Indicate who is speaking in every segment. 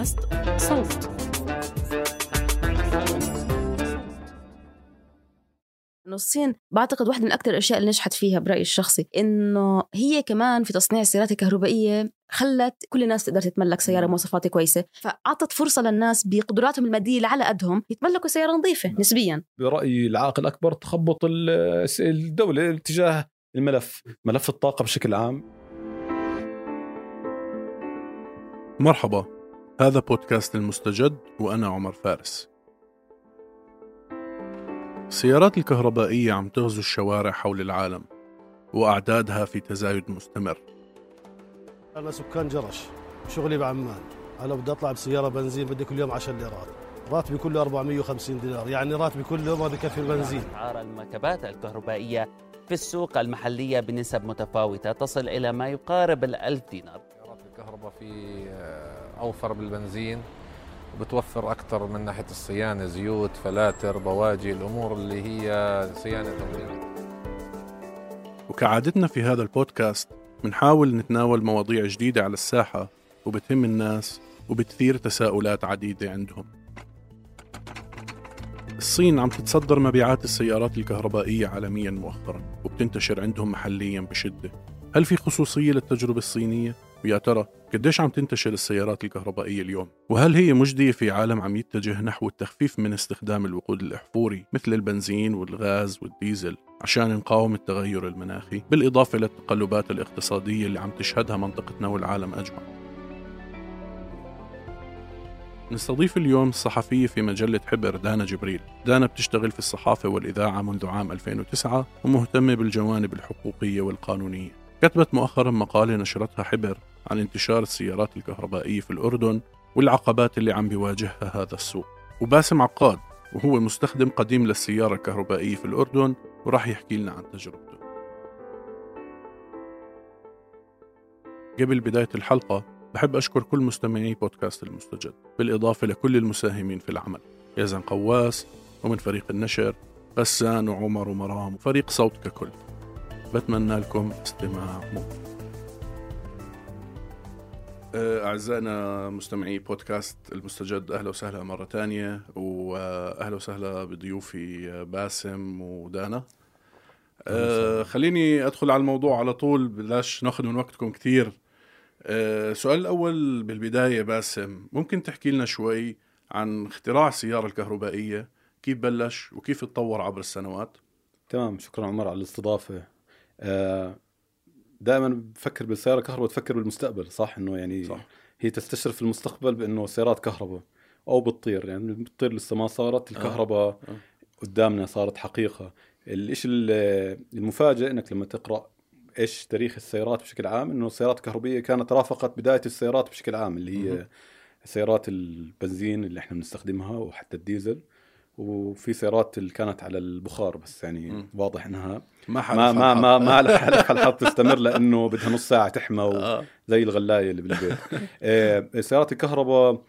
Speaker 1: بودكاست صوت.
Speaker 2: إنه الصين بعتقد واحدة من أكثر الأشياء اللي نجحت فيها برأيي الشخصي إنه هي كمان في تصنيع السيارات الكهربائية خلت كل الناس تقدر تتملك سيارة مواصفات كويسة فأعطت فرصة للناس بقدراتهم المادية اللي على قدهم يتملكوا سيارة نظيفة نسبيا.
Speaker 3: برأيي العائق الأكبر تخبط ال- الدولة تجاه الملف ملف الطاقة بشكل عام.
Speaker 4: مرحبا. هذا بودكاست المستجد وأنا عمر فارس. السيارات الكهربائية عم تغزو الشوارع حول العالم وأعدادها في تزايد مستمر.
Speaker 5: أنا سكان جرش شغلي بعمان. أنا بدي أطلع بسيارة بنزين بدي كل يوم 10 ليرات. راتبي كله 450 دينار يعني راتبي كل يوم ما بكفي البنزين
Speaker 6: أسعار المركبات الكهربائية في السوق المحلية بنسب متفاوتة تصل إلى ما يقارب الألف دينار.
Speaker 7: الكهرباء في آه، أوفر بالبنزين وبتوفر أكثر من ناحية الصيانة زيوت فلاتر بواجي الأمور اللي هي صيانة تنظيم
Speaker 4: وكعادتنا في هذا البودكاست بنحاول نتناول مواضيع جديدة على الساحة وبتهم الناس وبتثير تساؤلات عديدة عندهم. الصين عم تتصدر مبيعات السيارات الكهربائية عالميا مؤخرا وبتنتشر عندهم محليا بشدة. هل في خصوصية للتجربة الصينية؟ ويا ترى قديش عم تنتشر السيارات الكهربائية اليوم؟ وهل هي مجدية في عالم عم يتجه نحو التخفيف من استخدام الوقود الأحفوري مثل البنزين والغاز والديزل عشان نقاوم التغير المناخي؟ بالإضافة للتقلبات الاقتصادية اللي عم تشهدها منطقتنا والعالم أجمع. نستضيف اليوم الصحفية في مجلة حبر دانا جبريل. دانا بتشتغل في الصحافة والإذاعة منذ عام 2009 ومهتمة بالجوانب الحقوقية والقانونية. كتبت مؤخرا مقالة نشرتها حبر عن انتشار السيارات الكهربائية في الأردن والعقبات اللي عم بيواجهها هذا السوق. وباسم عقاد وهو مستخدم قديم للسيارة الكهربائية في الأردن وراح يحكي لنا عن تجربته. قبل بداية الحلقة بحب أشكر كل مستمعي بودكاست المستجد بالإضافة لكل المساهمين في العمل. يزن قواس ومن فريق النشر غسان وعمر ومرام وفريق صوت ككل. بتمنى لكم استماع ممتع. أعزائنا مستمعي بودكاست المستجد أهلا وسهلا مرة تانية وأهلا وسهلا بضيوفي باسم ودانا. أه خليني أدخل على الموضوع على طول بلاش ناخذ من وقتكم كثير أه السؤال الأول بالبداية باسم ممكن تحكي لنا شوي عن اختراع السيارة الكهربائية؟ كيف بلش؟ وكيف تطور عبر السنوات؟
Speaker 3: تمام شكرا عمر على الاستضافة. آه، دائما بفكر بالسيارة الكهرباء تفكر بالمستقبل صح إنه يعني
Speaker 4: صح.
Speaker 3: هي تستشرف في المستقبل بإنه سيارات كهرباء أو بتطير يعني بتطير لسه ما صارت الكهرباء
Speaker 4: آه.
Speaker 3: قدامنا صارت حقيقة الشيء المفاجئ إنك لما تقرأ إيش تاريخ السيارات بشكل عام إنه السيارات الكهربائية كانت رافقت بداية السيارات بشكل عام اللي هي. سيارات البنزين اللي إحنا بنستخدمها وحتى الديزل وفي سيارات اللي كانت على البخار بس يعني
Speaker 4: مم.
Speaker 3: واضح إنها
Speaker 4: ما حلف
Speaker 3: ما ما. ما ما لها حلف الحظ تستمر لأنه بدها نص ساعة تحمى
Speaker 4: آه.
Speaker 3: زي الغلاية اللي بالبيت آه، سيارات الكهرباء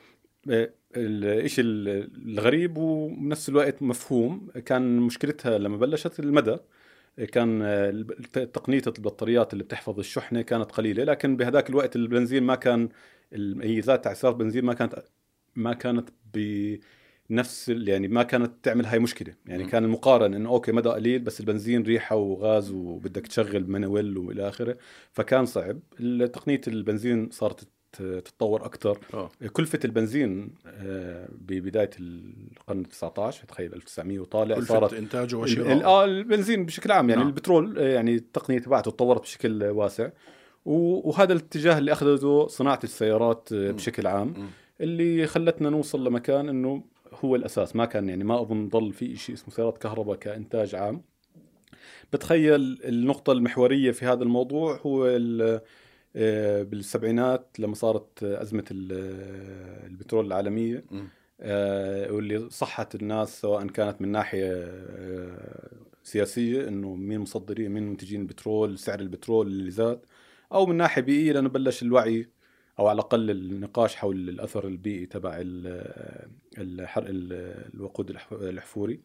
Speaker 3: آه، الشيء الغريب وبنفس الوقت مفهوم كان مشكلتها لما بلشت المدى كان آه، تقنية البطاريات اللي بتحفظ الشحنة كانت قليلة لكن بهذاك الوقت البنزين ما كان الميزات تاع سياره البنزين ما كانت ما كانت نفس يعني ما كانت تعمل هاي مشكلة يعني
Speaker 4: مم.
Speaker 3: كان المقارنة إنه أوكي مدى قليل بس البنزين ريحة وغاز وبدك تشغل منويل وإلى آخره فكان صعب تقنية البنزين صارت تت- تتطور أكثر
Speaker 4: آه
Speaker 3: كلفة البنزين آه، ببداية القرن 19 تخيل 1900 وطالع
Speaker 4: كلفة
Speaker 3: صارت إنتاجه
Speaker 4: وشراءه
Speaker 3: آه البنزين بشكل عام يعني
Speaker 4: نعم.
Speaker 3: البترول آه، يعني التقنية تبعته تطورت بشكل واسع وهذا الاتجاه اللي أخذته صناعة السيارات آه،. بشكل عام
Speaker 4: مم.
Speaker 3: اللي خلتنا نوصل لمكان إنه هو الأساس. ما كان يعني ما أظن ضل في شيء اسمه سيارات كهرباء كإنتاج عام. بتخيل النقطة المحورية في هذا الموضوع هو آه، بالسبعينات لما صارت أزمة آه، البترول العالمية. آه، واللي صحت الناس سواء كانت من ناحية سياسية إنه مين مصدرين مين منتجين البترول سعر البترول اللي زاد أو من ناحية بيئية لأنه بلش الوعي أو على الأقل النقاش حول الأثر البيئي تبع ال- الحرق ال- الوقود الاحفوري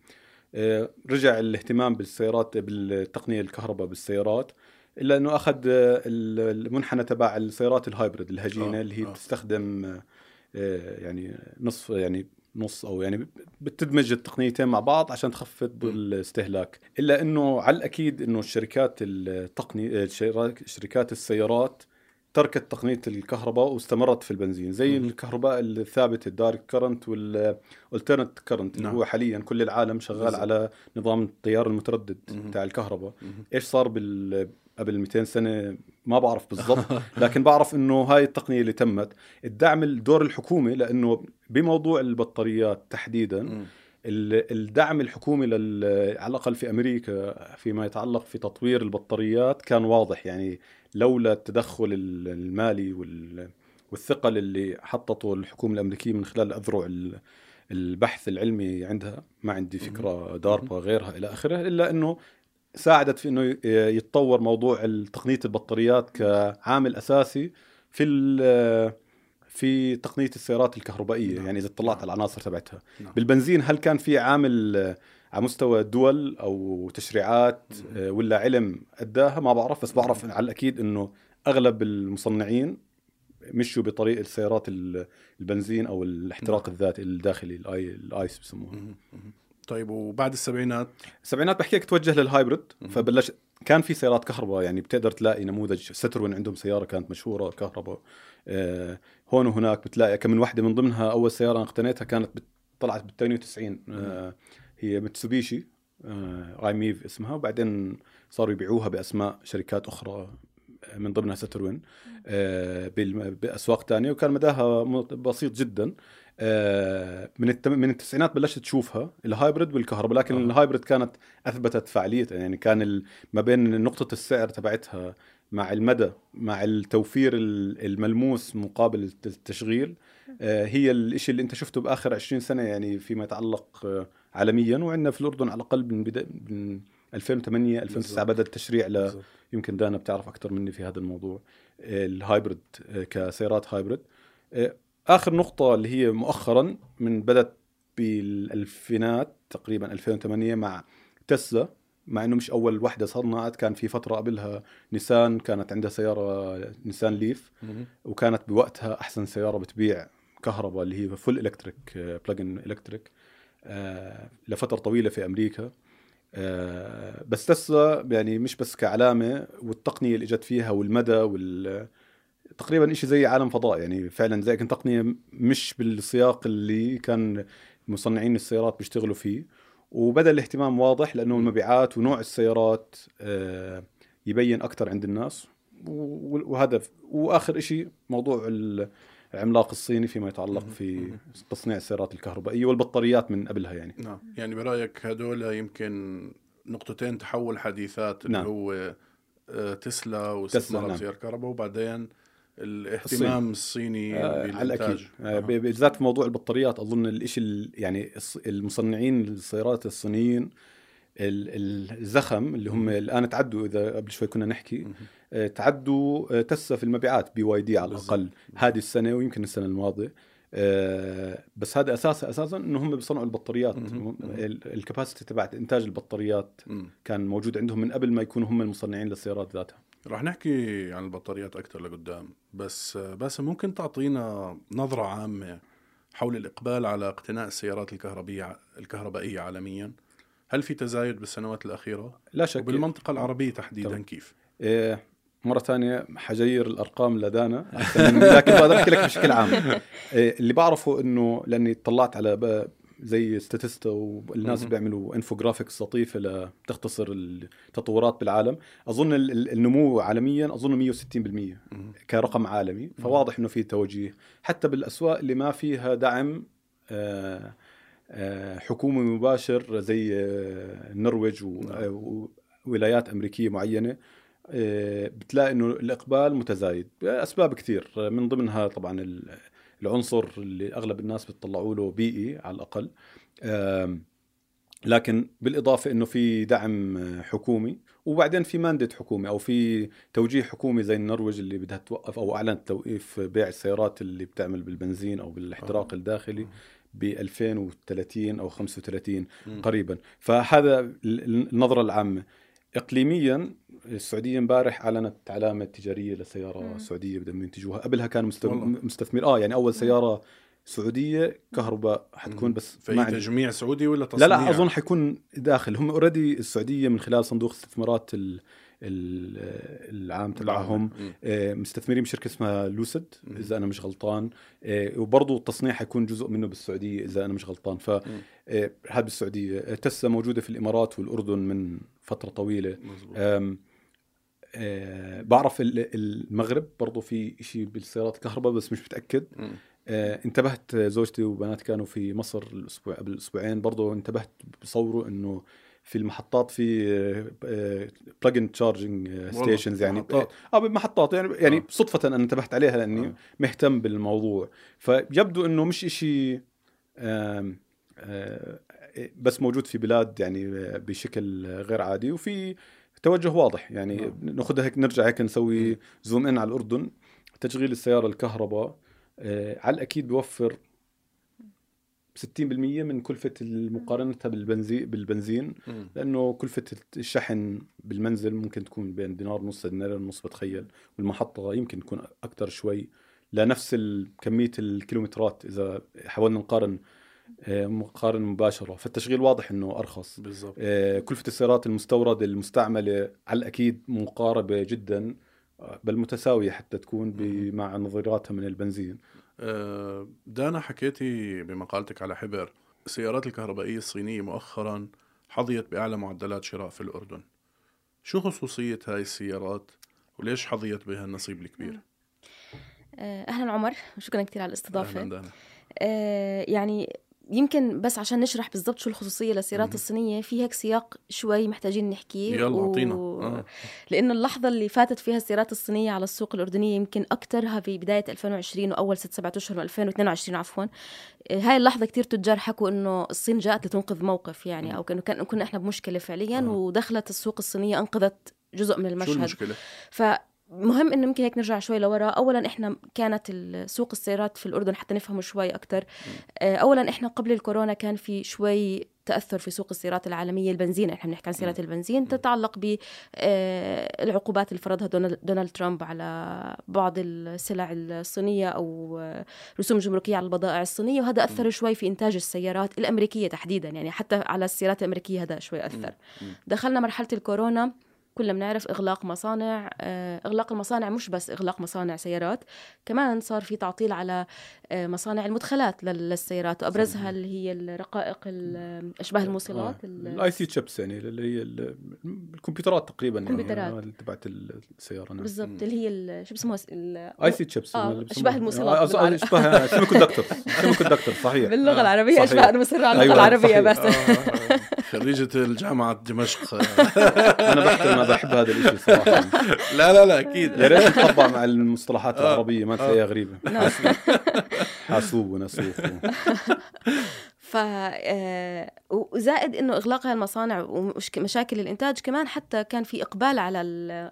Speaker 3: آه، رجع الاهتمام بالسيارات بالتقنية الكهرباء بالسيارات إلا أنه أخذ ال- المنحنى تبع السيارات الهايبرد الهجينة
Speaker 4: آه،
Speaker 3: اللي هي
Speaker 4: آه.
Speaker 3: بتستخدم آه، يعني نصف يعني نص أو يعني بتدمج التقنيتين مع بعض عشان تخفض الاستهلاك. إلا أنه على الأكيد أنه الشركات التقني شركات السيارات تركت تقنية الكهرباء واستمرت في البنزين زي
Speaker 4: مهم.
Speaker 3: الكهرباء الثابته ال direct current وال alternate current اللي
Speaker 4: نعم.
Speaker 3: هو حاليا كل العالم شغال
Speaker 4: بالضبط.
Speaker 3: على نظام التيار المتردد
Speaker 4: مهم.
Speaker 3: بتاع الكهرباء
Speaker 4: مهم.
Speaker 3: إيش صار بال قبل 200 سنة ما بعرف بالضبط لكن بعرف إنه هاي التقنية اللي تمت الدعم الدور الحكومي لإنه بموضوع البطاريات تحديدا. ال- الدعم الحكومي لل... على الأقل في أمريكا فيما يتعلق في تطوير البطاريات كان واضح يعني لولا التدخل ال- المالي وال... والثقل اللي حطته الحكومة الأمريكية من خلال أذرع ال- البحث العلمي عندها ما عندي فكرة داربا غيرها إلى آخره إلا إنه ساعدت في إنه يتطور موضوع تقنية البطاريات كعامل أساسي في ال- في تقنية السيارات الكهربائية
Speaker 4: نعم.
Speaker 3: يعني إذا اطلعت
Speaker 4: نعم.
Speaker 3: على العناصر تبعتها
Speaker 4: نعم.
Speaker 3: بالبنزين هل كان في عامل على مستوى الدول أو تشريعات آه، ولا علم اداها ما بعرف بس بعرف على الأكيد إنه أغلب المصنعين مشوا بطريق السيارات ال- البنزين أو الاحتراق الذاتي الداخلي الاي الآيس بسموه
Speaker 4: مهم. مهم. طيب وبعد السبعينات؟
Speaker 3: السبعينات بحكي لك توجه لل
Speaker 4: hybrid.
Speaker 3: فبلش كان في سيارات كهرباء يعني بتقدر تلاقي نموذج ستروين عندهم سيارة كانت مشهورة كهرباء. آه هون وهناك بتلاقي كم من واحدة من ضمنها أول سيارة اقتنيتها كانت طلعت بال 98 آه هي متسوبيشي آه i-MiEV اسمها وبعدين صاروا يبيعوها بأسماء شركات أخرى من ضمنها ستروين آه بأسواق تانية وكان مداها بسيط جدا. آه من التم... من التسعينات بلشت تشوفها ال hybrid والكهرباء لكن
Speaker 4: آه.
Speaker 3: ال hybrid كانت أثبتت فعاليتها يعني كان ال... ما بين نقطة السعر تبعتها مع المدى مع التوفير ال- الملموس مقابل الت- التشغيل آه، هي الشيء اللي أنت شفته بآخر 20 سنة يعني فيما يتعلق آه، عالميا وعندنا في الأردن على الأقل من, بدا... من 2008 2009
Speaker 4: بالضبط.
Speaker 3: بدا التشريع ل... يمكن دانا بتعرف أكثر مني في هذا الموضوع ال hybrid آه، كسيارات hybrid آه، آخر نقطة اللي هي مؤخرا من بدأت بالألفينات تقريبا 2008 مع تسلا مع إنه مش أول وحدة صنعت كان في فترة قبلها نيسان كانت عندها سيارة نيسان
Speaker 4: Leaf.
Speaker 3: وكانت بوقتها أحسن سيارة بتبيع كهرباء اللي هي full electric plug-in electric لفترة طويلة في أمريكا. آه، بس تسلا يعني مش بس كعلامة والتقنية اللي إجت فيها والمدى وال تقريبا شيء زي عالم فضاء. يعني فعلا زي كان تقنية مش بالسياق اللي كان مصنعين السيارات بيشتغلوا فيه. وبدأ الاهتمام واضح لأنه المبيعات ونوع السيارات آه، يبين أكثر عند الناس. و- وهذا وآخر شيء موضوع العملاق الصيني فيما يتعلق في تصنيع السيارات الكهربائية والبطاريات من قبلها يعني
Speaker 4: نعم يعني برأيك هدول يمكن نقطتين تحول حديثات اللي
Speaker 3: نعم.
Speaker 4: هو آه، تسلا واستثمار
Speaker 3: نعم.
Speaker 4: سيارة كهرباء وبعدين الاهتمام الصيني
Speaker 3: آه، على. الأكيد آه،. ب- بالذات في موضوع البطاريات أظن الشيء ال- يعني المصنعين السيارات الصينيين ال- الزخم اللي هم الآن تعدوا إذا قبل شوي كنا نحكي. آه، تعدوا آه، تسلا في المبيعات بي واي دي على. الأقل. هذه السنة ويمكن السنة الماضية آه، بس هذا أساسا أساسا إنه هم بيصنعوا البطاريات. الكباسيتي تبعت إنتاج البطاريات. كان موجود عندهم من قبل ما يكونوا هم المصنعين للسيارات ذاتها.
Speaker 4: رح نحكي عن البطاريات أكثر لقدام بس باسم ممكن تعطينا نظرة عامة حول الإقبال على اقتناء السيارات الكهربية الكهربائية عالميا؟ هل في تزايد بالسنوات الأخيرة؟
Speaker 3: لا شك
Speaker 4: وبالمنطقة العربية تحديدا
Speaker 3: طبعا.
Speaker 4: كيف؟
Speaker 3: إيه مرة ثانية حجير الأرقام لدانا لكن بقدر أحكي لك بشكل عام إيه اللي بعرفه إنه لأني طلعت على زي Statista والناس. بيعملوا infographics لطيفة لتختصر التطورات بالعالم ال- النمو عالميا أظن 160%
Speaker 4: مهم.
Speaker 3: كرقم عالمي فواضح إنه في توجيه حتى بالأسواق اللي ما فيها دعم آه، حكومي مباشر زي آه، النرويج
Speaker 4: نعم.
Speaker 3: آه، وولايات أمريكية معينة آه، بتلاقي إنه الإقبال متزايد اسباب كثير آه، من ضمنها طبعا ال- العنصر اللي أغلب الناس بتطلعوا له بيئي على الأقل لكن بالإضافة إنه في دعم آه، حكومي وبعدين في ماندت حكومي أو في توجيه حكومي زي النرويج اللي بدها توقف أو أعلنت توقيف بيع السيارات اللي بتعمل بالبنزين أو بالاحتراق
Speaker 4: آه.
Speaker 3: الداخلي ب 2030 أو 35
Speaker 4: مم.
Speaker 3: قريبا فهذا ال- ال- النظرة العامة اقليميا السعودية امبارح أعلنت علامة تجارية لسيارة
Speaker 2: مم.
Speaker 3: سعودية بدهم ينتجوها قبلها كانوا
Speaker 4: والله.
Speaker 3: مستثمر آه يعني أول سيارة سعودية كهرباء حتكون. بس
Speaker 4: في تجميع سعودي ولا
Speaker 3: لا
Speaker 4: تصنيع؟
Speaker 3: لا أظن حيكون داخل هم اوريدي السعودية من خلال صندوق استثمارات العام تبعهم. آه، مستثمرين بشركة اسمها لوسيد. إذا أنا مش غلطان آه، وبرضه التصنيع حيكون جزء منه بالسعودية إذا أنا مش غلطان ف. آه، هذا بالسعودية تسلا موجودة في الإمارات والأردن من فترة طويلة
Speaker 4: مزبوط.
Speaker 3: بعرف ال- المغرب برضه في شيء بالسيارات الكهرباء بس مش
Speaker 4: متأكد.
Speaker 3: آه، انتبهت زوجتي وبنات كانوا في مصر الأسبوع قبل أسبوعين برضه انتبهت بصوروا إنه في المحطات في plug charging stations يعني
Speaker 4: محطات.
Speaker 3: آه بمحطات يعني يعني
Speaker 4: آه.
Speaker 3: صدفة أنا انتبهت عليها لأني
Speaker 4: آه.
Speaker 3: مهتم بالموضوع فيبدو إنه مش آم، آه، بس موجود في بلاد يعني آه، بشكل غير عادي وفي توجه واضح يعني
Speaker 4: نعم.
Speaker 3: ناخذها هيك نرجع هيك نسوي. zoom in على الأردن تشغيل السيارة الكهرباء آه، على الأكيد بيوفر 60% من كلفة مقارنتها بالبنزين بالبنزين
Speaker 4: مم.
Speaker 3: لأنه كلفة الشحن بالمنزل ممكن تكون بين دينار ونص دينار ونص بتخيل. والمحطة يمكن تكون أكثر شوي. لنفس كمية الكيلومترات إذا حاولنا نقارن آه، مقارنة مباشرة. فالتشغيل واضح أنه أرخص.
Speaker 4: بالضبط.
Speaker 3: آه، كلفة السيارات المستوردة المستعملة على الأكيد مقاربة جدا آه، بل متساوية حتى تكون مع نظيراتها من البنزين.
Speaker 4: دانا حكيتي بمقالتك على حبر. السيارات الكهربائية الصينية مؤخرا حظيت بأعلى معدلات شراء في الأردن. شو خصوصية هاي السيارات وليش حظيت بها النصيب الكبير؟
Speaker 2: آه، أهلا عمر شكرا كثير على الاستضافة.
Speaker 4: أهلاً دانا
Speaker 2: آه، يعني يمكن بس عشان نشرح بالضبط شو الخصوصية للسيارات. الصينية في هيك سياق شوي محتاجين نحكيه
Speaker 4: يلا أعطينا آه.
Speaker 2: لأنه اللحظة اللي فاتت فيها السيارات الصينية على السوق الأردنية يمكن اكثرها في بداية 2020 وأول ست سبعة أشهر من 2022 عفوا آه، هاي اللحظة كثير تجار حكوا إنه الصين جاءت لتنقذ موقف يعني أو كأنه كان كنا إحنا بمشكلة فعليا
Speaker 4: آه.
Speaker 2: ودخلت السوق الصينية أنقذت جزء من
Speaker 4: شو
Speaker 2: المشهد
Speaker 4: المشكلة؟
Speaker 2: فمهم انه يمكن هيك نرجع شوي لورا. اولا إحنا كانت سوق السيارات في الأردن حتى نفهمه شوي أكثر اولا إحنا قبل الكورونا كان في شوي تأثر في سوق السيارات العالمية البنزين. إحنا بنحكي عن سيارات البنزين تتعلق بالعقوبات اللي فرضها دونالد, ترامب على بعض السلع الصينية أو آه، رسوم جمركية على البضائع الصينية. وهذا أثر شوي في إنتاج السيارات الأمريكية تحديدا. يعني حتى على السيارات الأمريكية هذا شوي أثر. دخلنا مرحلة الكورونا. كلنا بنعرف إغلاق مصانع آه، إغلاق المصانع مش بس إغلاق مصانع سيارات كمان صار في تعطيل على آه، مصانع المدخلات لل- للسيارات وأبرزها اللي هي الرقائق ال- أشباه الموصلات ال-
Speaker 3: الاي C chips يعني اللي هي ال- الكمبيوترات تقريبا يعني
Speaker 2: الكمبيوترات.
Speaker 3: آه، اللي تبعت السيارة نعم.
Speaker 2: بالضبط اللي هي شو بسموها؟ ال-
Speaker 3: IC chips
Speaker 2: آه، أشباه الموصلات
Speaker 3: آه، آه،. أشباه semiconductor semiconductor صحيح.
Speaker 2: باللغة
Speaker 3: العربية.
Speaker 2: أشباه أنا مصر على اللغة
Speaker 3: أيوة، العربية.
Speaker 2: بس.
Speaker 4: آه، خريجة الجامعة دمشق.
Speaker 3: أنا بحكي بحب هذا الشيء صراحة
Speaker 4: لا لا لا أكيد
Speaker 3: يا ريت نطبع مع المصطلحات العربية ما
Speaker 4: آه.
Speaker 3: تلاقيها غريبة
Speaker 2: نعم.
Speaker 3: حاسوب وناسوخ
Speaker 2: ف آه، وزائد إنه إغلاق المصانع ومشاكل الإنتاج كمان حتى كان في إقبال على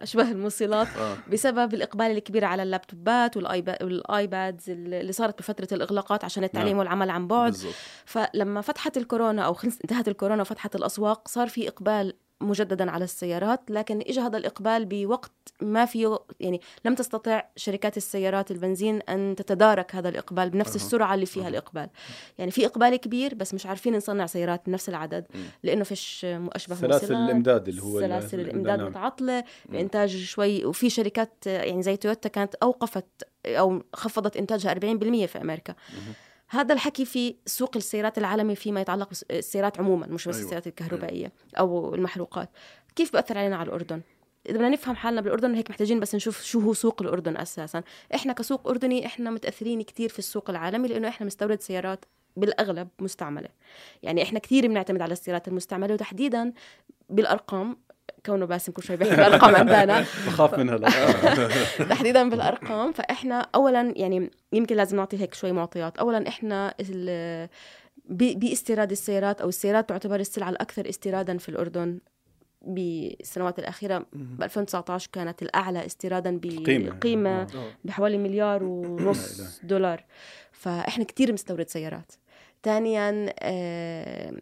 Speaker 2: أشباه الموصلات
Speaker 4: آه.
Speaker 2: بسبب الإقبال الكبير على اللابتوبات والآيبادز اللي صارت بفترة الإغلاقات عشان التعليم
Speaker 4: نعم.
Speaker 2: والعمل عن بعد
Speaker 4: بالضبط
Speaker 2: فلما فتحت الكورونا أو انتهت الكورونا وفتحت الأسواق صار في إقبال مجددا على السيارات لكن اجى هذا الإقبال بوقت ما فيه يعني لم تستطع شركات السيارات البنزين أن تتدارك هذا الإقبال بنفس. السرعة اللي فيها. الإقبال يعني في إقبال كبير بس مش عارفين نصنع سيارات بنفس العدد لأنه فيش اشبه
Speaker 3: سلاسل الإمداد اللي هو
Speaker 2: سلاسل
Speaker 3: ال-
Speaker 2: الإمداد
Speaker 3: نعم.
Speaker 2: متعطلة بانتاج شوي وفي شركات يعني زي تويوتا كانت أوقفت أو خفضت إنتاجها 40% في أمريكا هذا الحكي في سوق السيارات العالمي فيما يتعلق بالسيارات عموما مش بس
Speaker 4: أيوة.
Speaker 2: السيارات الكهربائية أو المحروقات. كيف بأثر علينا على الأردن؟ إذا بدنا نفهم حالنا بالأردن هيك محتاجين بس نشوف شو هو سوق الأردن أساسا. إحنا كسوق أردني إحنا متأثرين كتير في السوق العالمي لأنه إحنا بنستورد سيارات بالأغلب مستعملة. يعني إحنا كثير بنعتمد على السيارات المستعملة وتحديدا بالأرقام كونه باسم كل شوي بيحكي بالأرقام عندنا
Speaker 3: بخاف منها.
Speaker 2: تحديدا بالأرقام فإحنا اولا يعني يمكن لازم نعطي هيك شوي معطيات اولا إحنا باستيراد السيارات أو السيارات تعتبر السلعه الأكثر استيرادا في الأردن بالسنوات الأخيرة ب 2019 كانت الأعلى استيرادا
Speaker 3: قيمة.
Speaker 2: بقيمه. بحوالي مليار ونص. دولار فإحنا كتير مستورد سيارات ثانيا آه،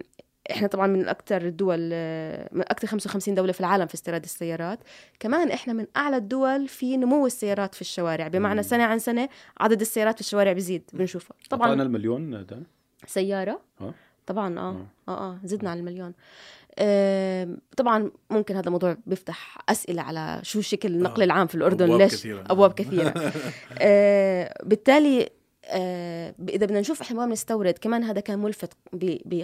Speaker 2: إحنا طبعا من أكثر الدول آه، من أكثر 55 دولة في العالم في استيراد السيارات. كمان إحنا من أعلى الدول في نمو السيارات في الشوارع. بمعنى سنة عن سنة عدد السيارات في الشوارع بيزيد بنشوفها
Speaker 3: طبعا
Speaker 2: طبعا
Speaker 3: المليون ده؟
Speaker 2: سيارة؟
Speaker 3: ها؟
Speaker 2: طبعا آه.
Speaker 3: آه.
Speaker 2: آه آه. زدنا على المليون. آه طبعا ممكن هذا موضوع بيفتح أسئلة على شو شكل النقل
Speaker 4: آه.
Speaker 2: العام في الأردن
Speaker 4: أبواب
Speaker 2: ليش؟
Speaker 4: كثيرة.
Speaker 2: أبواب كثيرة. آه بالتالي آه إذا بدنا نشوف إحنا ما بنستورد كمان هذا كان ملفت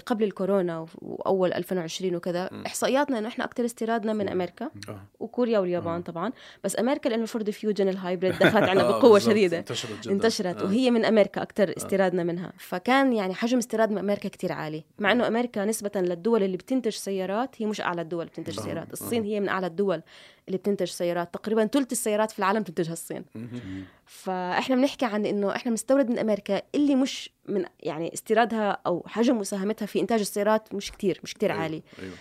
Speaker 2: قبل الكورونا وأول 2020 وكذا. إحصائياتنا إنه إحنا أكثر استيرادنا من أمريكا
Speaker 4: آه.
Speaker 2: وكوريا واليابان طبعا. بس أمريكا لأنه ال Ford Fusion ال hybrid دخلت عندنا
Speaker 4: آه، بقوة.
Speaker 2: شديدة.
Speaker 4: انتشرت جدا.
Speaker 2: انتشرت.
Speaker 4: آه.
Speaker 2: وهي من أمريكا أكثر استيرادنا منها. فكان يعني حجم استيراد من أمريكا كتير عالي. مع إنه أمريكا نسبة للدول اللي بتنتج سيارات هي مش أعلى الدول اللي بتنتج
Speaker 4: آه،
Speaker 2: سيارات.
Speaker 4: آه.
Speaker 2: الصين هي من أعلى الدول اللي بتنتج سيارات. تقريبا ثلث السيارات في العالم تنتجها الصين. فإحنا بنحكي عن إنه إحنا بنستورد من أمريكا اللي مش من يعني استيرادها أو حجم مساهمتها في إنتاج السيارات مش كتير مش كتير
Speaker 4: أيوة،
Speaker 2: عالي
Speaker 4: أيوه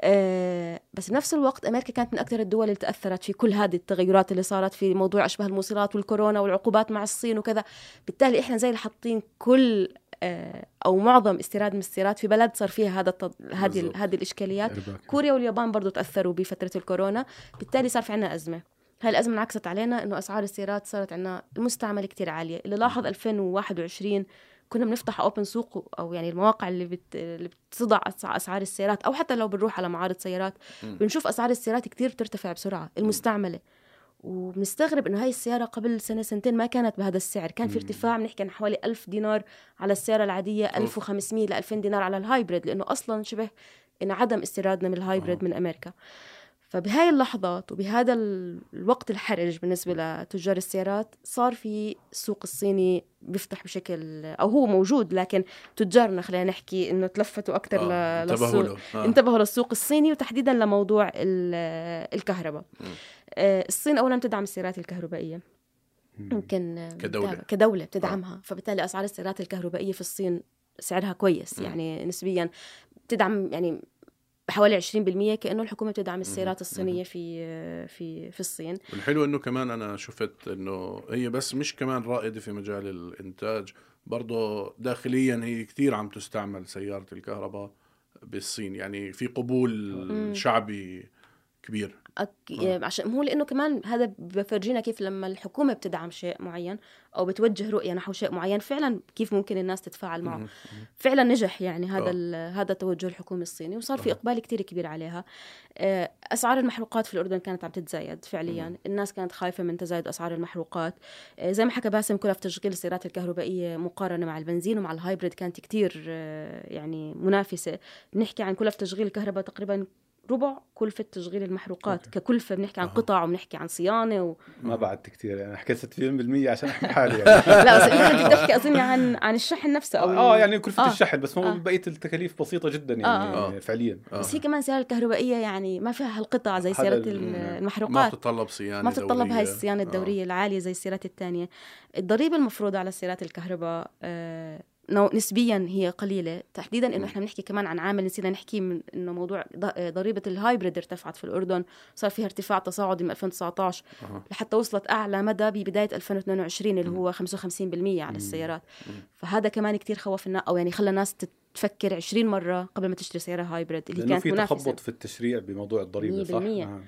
Speaker 2: آه، بس بنفس الوقت أمريكا كانت من أكثر الدول اللي تأثرت في كل هذه التغيرات اللي صارت في موضوع اشباه الموصلات والكورونا والعقوبات مع الصين وكذا بالتالي إحنا زي اللي حاطين كل آه، أو معظم استيراد من السيارات في بلد صار فيها هذا. هذه. هذه
Speaker 3: الإشكاليات.
Speaker 2: كوريا واليابان برضو تأثروا بفترة الكورونا بالتالي صار في عنا أزمة هاي الأزمة انعكست علينا إنه أسعار السيارات صارت عندنا المستعملة كتير عالية. اللي لاحظ 2021 كنا بنفتح OpenSooq أو يعني المواقع اللي بت... اللي أسع- أسعار السيارات أو حتى لو بنروح على معارض سيارات بنشوف أسعار السيارات كتير بترتفع بسرعة المستعملة. وبنستغرب إنه هاي السيارة قبل سنة سنتين ما كانت بهذا السعر. كان في ارتفاع بنحكي عن حوالي 1000 دينار على السيارة العادية 1500 ل 2000 دينار على ال hybrid لأنه أصلا شبه انعدم استيرادنا من ال hybrid من أمريكا. فبهاي اللحظات وبهذا ال- الوقت الحرج بالنسبة لتجار السيارات صار في السوق الصيني بيفتح بشكل أو هو موجود لكن تجارنا خلينا نحكي إنه تلفتوا أكثر
Speaker 4: آه، انتبهوا
Speaker 2: للسوق.
Speaker 4: له. آه.
Speaker 2: انتبهوا للسوق الصيني وتحديدا لموضوع ال- الكهرباء. آه، الصين أولا بتدعم السيارات الكهربائية. يمكن آه،
Speaker 4: كدولة.
Speaker 2: كدولة بتدعمها. فبالتالي أسعار السيارات الكهربائية في الصين سعرها كويس. يعني نسبيا بتدعم يعني بحوالي 20% كأنه الحكومة بتدعم السيارات الصينية في في في الصين.
Speaker 4: والحلو إنه كمان أنا شفت إنه هي بس مش كمان رائدة في مجال الإنتاج برضه داخليا هي كثير عم تستعمل سيارة الكهرباء بالصين يعني في قبول شعبي كبير.
Speaker 2: أك... عشان هو لأنه كمان هذا بفرجينا كيف لما الحكومة بتدعم شيء معين أو بتوجه رؤية نحو شيء معين فعلا كيف ممكن الناس تتفاعل معه. فعلا نجح يعني هذا
Speaker 4: آه.
Speaker 2: ال- هذا التوجه الحكومي الصيني وصار في إقبال كتير كبير عليها. آه، أسعار المحروقات في الأردن كانت عم تتزايد فعليا. الناس كانت خايفة من تزايد أسعار المحروقات. آه، زي ما حكى باسم كلف تشغيل السيارات الكهربائية مقارنة مع البنزين ومع الهايبريد كانت كتير آه، يعني منافسة. بنحكي عن كلف تشغيل الكهرباء تقريبا ربع كلفة تشغيل المحروقات ككلفة بنحكي عن قطع وبنحكي عن صيانة و...
Speaker 3: ما بعدت كثير يعني حكيت 60% عشان أحكي حالي يعني
Speaker 2: لا بس انت بدك تحكي أظن عن عن الشحن نفسه أو
Speaker 3: آه يعني كلفة
Speaker 2: آه.
Speaker 3: الشحن بس هو
Speaker 2: آه.
Speaker 3: بقية التكاليف بسيطة جدا يعني
Speaker 4: آه.
Speaker 3: فعليا
Speaker 2: بس هي كمان السيارة الكهربائية يعني ما فيها هالقطع زي
Speaker 3: هذا
Speaker 2: سيارات
Speaker 3: ال-
Speaker 4: ما
Speaker 2: المحروقات
Speaker 4: بتتطلب صيانة
Speaker 2: ما بتتطلب هاي. الصيانة
Speaker 4: آه.
Speaker 2: الدورية العالية زي السيارات الثانية الضريبة المفروضة على السيارات الكهرباء آه، نسبيا هي قليلة. تحديدا إنه إحنا بنحكي كمان عن عامل نسينا نحكي من إنه موضوع آه، ضريبة ال hybrid ارتفعت في الأردن. صار فيها ارتفاع تصاعدي من 2019
Speaker 4: أها.
Speaker 2: لحتى وصلت أعلى مدى ببداية 2022 اللي هو 55% على السيارات. فهذا كمان كتير خوف الناس أو يعني خلى الناس تفكر 20 مرة قبل ما تشتري سيارة هايبريد اللي كانت
Speaker 3: في
Speaker 2: منافسة
Speaker 3: تخبط في التشريع بموضوع الضريبة صح؟
Speaker 2: 100%.
Speaker 3: نعم.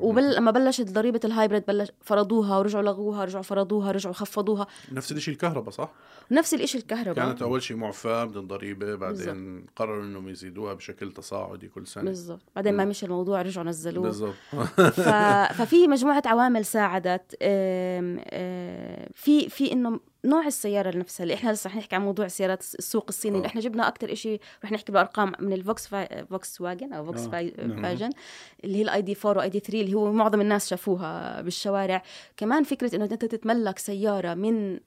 Speaker 2: وبل لما بلشت ضريبة ال hybrid بلش فرضوها ورجعوا لغوها رجعوا فرضوها رجعوا خفضوها
Speaker 4: نفس الشيء الكهرباء صح؟
Speaker 2: نفس الشيء الكهرباء
Speaker 4: كانت أول شيء معفاة من الضريبة بعدين. قرروا إنهم يزيدوها بشكل تصاعدي كل سنة
Speaker 2: بالضبط بعدين ما مشي الموضوع رجعوا نزلوه
Speaker 4: بالضبط
Speaker 2: ف... ففي مجموعة عوامل ساعدت آم، في في إنه نوع السيارة نفسها اللي إحنا لسه رح نحكي عن موضوع سيارات السوق الصيني اللي
Speaker 4: آه.
Speaker 2: إحنا جبنا أكثر شيء رح نحكي بالارقام من الفوكس فا... فوكس واجن أو فوكس
Speaker 3: آه،
Speaker 2: فا...
Speaker 3: نعم.
Speaker 2: فاجن اللي هي ال ID 4 و ID 3 اللي هو معظم الناس شافوها بالشوارع كمان فكرة إنه أنت تتملك سيارة من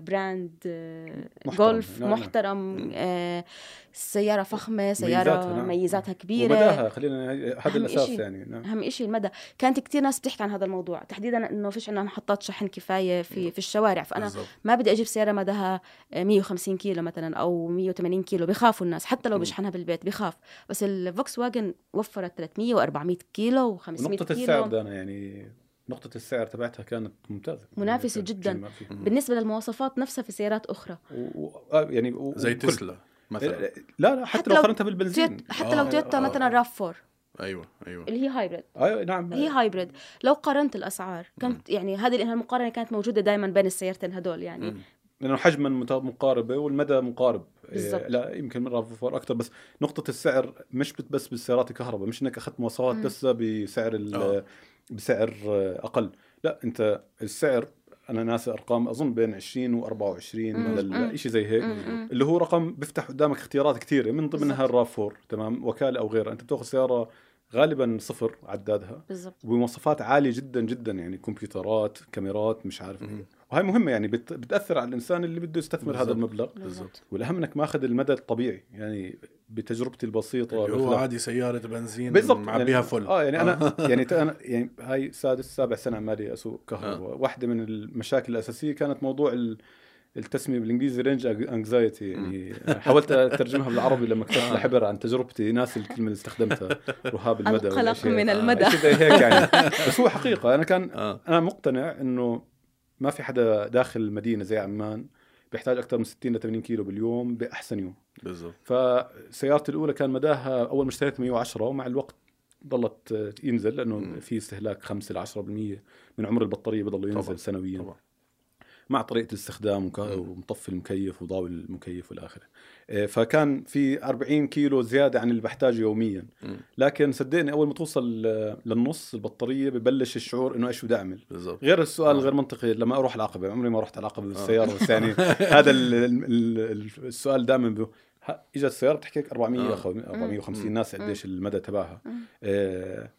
Speaker 2: brand آه،
Speaker 3: محترم.
Speaker 2: جولف
Speaker 3: نعم،.
Speaker 2: محترم آه، سيارة فخمة سيارة
Speaker 3: ميزاتها، نعم.
Speaker 2: ميزاتها كبيرة
Speaker 3: ومداها خلينا هذا الأساس
Speaker 2: إشي.
Speaker 3: يعني نعم.
Speaker 2: أهم شيء المدى كانت كتير ناس بتحكي عن هذا الموضوع تحديدا إنه فيش عندنا محطات شحن كفاية في في الشوارع فأنا
Speaker 4: بالضبط.
Speaker 2: ما بدي أجيب سيارة مداها 150 كيلو مثلا أو 180 كيلو بخافوا الناس حتى لو بشحنها بالبيت بخاف بس الفوكس واجن وفرت 300 و400 كيلو و500
Speaker 3: ونقطة السعر
Speaker 2: كيلو
Speaker 3: دانا يعني نقطة السعر تبعتها كانت ممتازة.
Speaker 2: منافسة
Speaker 3: يعني
Speaker 2: جداً. بالنسبة للمواصفات نفسها في سيارات أخرى.
Speaker 3: و... و... آه يعني و...
Speaker 4: زي تسلا مثلا.
Speaker 3: لا لا حتى,
Speaker 2: حتى
Speaker 3: لو قارنتها بالبنزين.
Speaker 2: حتى لو
Speaker 4: آه،
Speaker 2: تويوتا
Speaker 4: آه،
Speaker 2: مثلا
Speaker 4: آه.
Speaker 2: RAV 4
Speaker 4: أيوه أيوه.
Speaker 2: اللي هي hybrid
Speaker 3: أيوه نعم.
Speaker 2: هي hybrid لو قارنت الأسعار كانت يعني هذه المقارنه كانت موجودة دائما بين السيارتين هدول يعني.
Speaker 4: مم.
Speaker 3: لأنه حجما مت- مقاربة والمدى مقارب. إيه، لا يمكن مره فور أكثر. بس نقطة السعر مش بت- بس بالسيارات الكهرباء. مش إنك أخذت مواصفات. بس بسعر ال-
Speaker 4: آه.
Speaker 3: بسعر أقل لا أنت السعر أنا ناسي أرقام أظن بين 20 و24
Speaker 2: مم. مم.
Speaker 3: شيء زي هيك. اللي هو رقم بيفتح قدامك اختيارات كثيرة من ضمنها. الراف 4 تمام وكالة أو غيرها أنت بتأخذ سيارة غالبا صفر عدادها
Speaker 2: بالضبط
Speaker 3: وبمواصفات عالية جدا جدا يعني كمبيوترات كاميرات مش عارف. إيه وهي مهمة يعني بت... بتأثر على الإنسان اللي بده يستثمر هذا
Speaker 4: بالضبط.
Speaker 3: المبلغ
Speaker 2: بالضبط
Speaker 3: والاهم انك ماخذ المدى الطبيعي يعني بتجربتي البسيطة
Speaker 4: اللي هو عادي سيارة بنزين
Speaker 3: بالضبط
Speaker 4: معبيها
Speaker 3: يعني
Speaker 4: full.
Speaker 3: آه يعني أنا يعني ت- أنا يعني هاي سادس سابع سنة عمالي أسوق كهرباء.
Speaker 4: آه.
Speaker 3: واحدة من المشاكل الأساسية كانت موضوع ال... التسمية بالإنجليزي range anxiety يعني حاولت أترجمها بالعربي لما كتبت لحبر عن تجربتي. ناس الكلمة اللي استخدمتها رهاب المدى
Speaker 2: القلق. من
Speaker 3: آه،
Speaker 2: المدى.
Speaker 3: هيك يعني. بس هو حقيقة أنا كان
Speaker 4: آه.
Speaker 3: أنا مقتنع إنه ما في حدا داخل المدينة زي عمان بيحتاج أكثر من 60 ل 80 كيلو باليوم بأحسن يوم.
Speaker 4: بالضبط.
Speaker 3: فسيارتي الأولى كان مداها أول ما اشتريتها 110 ومع الوقت ضلت آه، ينزل لأنه
Speaker 4: مم.
Speaker 3: في استهلاك 5 ل 10% من عمر البطارية بضل ينزل
Speaker 4: طبعاً،
Speaker 3: سنويا.
Speaker 4: طبعا.
Speaker 3: مع طريقة الاستخدام وك- ومطفي المكيف وضاوي المكيف والى آخره. آه، فكان في 40 كيلو زيادة عن اللي بحتاجه يوميا.
Speaker 4: مم.
Speaker 3: لكن صدقني أول ما توصل آه، للنص البطارية ببلش الشعور إنه إيش بدي اعمل
Speaker 4: بالضبط.
Speaker 3: غير السؤال
Speaker 4: آه.
Speaker 3: غير منطقي لما أروح العقبة عمري ما رحت العقبة بالسيارة. بس يعني هذا ال ال ال السؤال دائما اجت السيارة بتحكي لك 400
Speaker 4: آه.
Speaker 3: أخو 450
Speaker 4: مم.
Speaker 3: ناس قديش المدى تبعها. آه،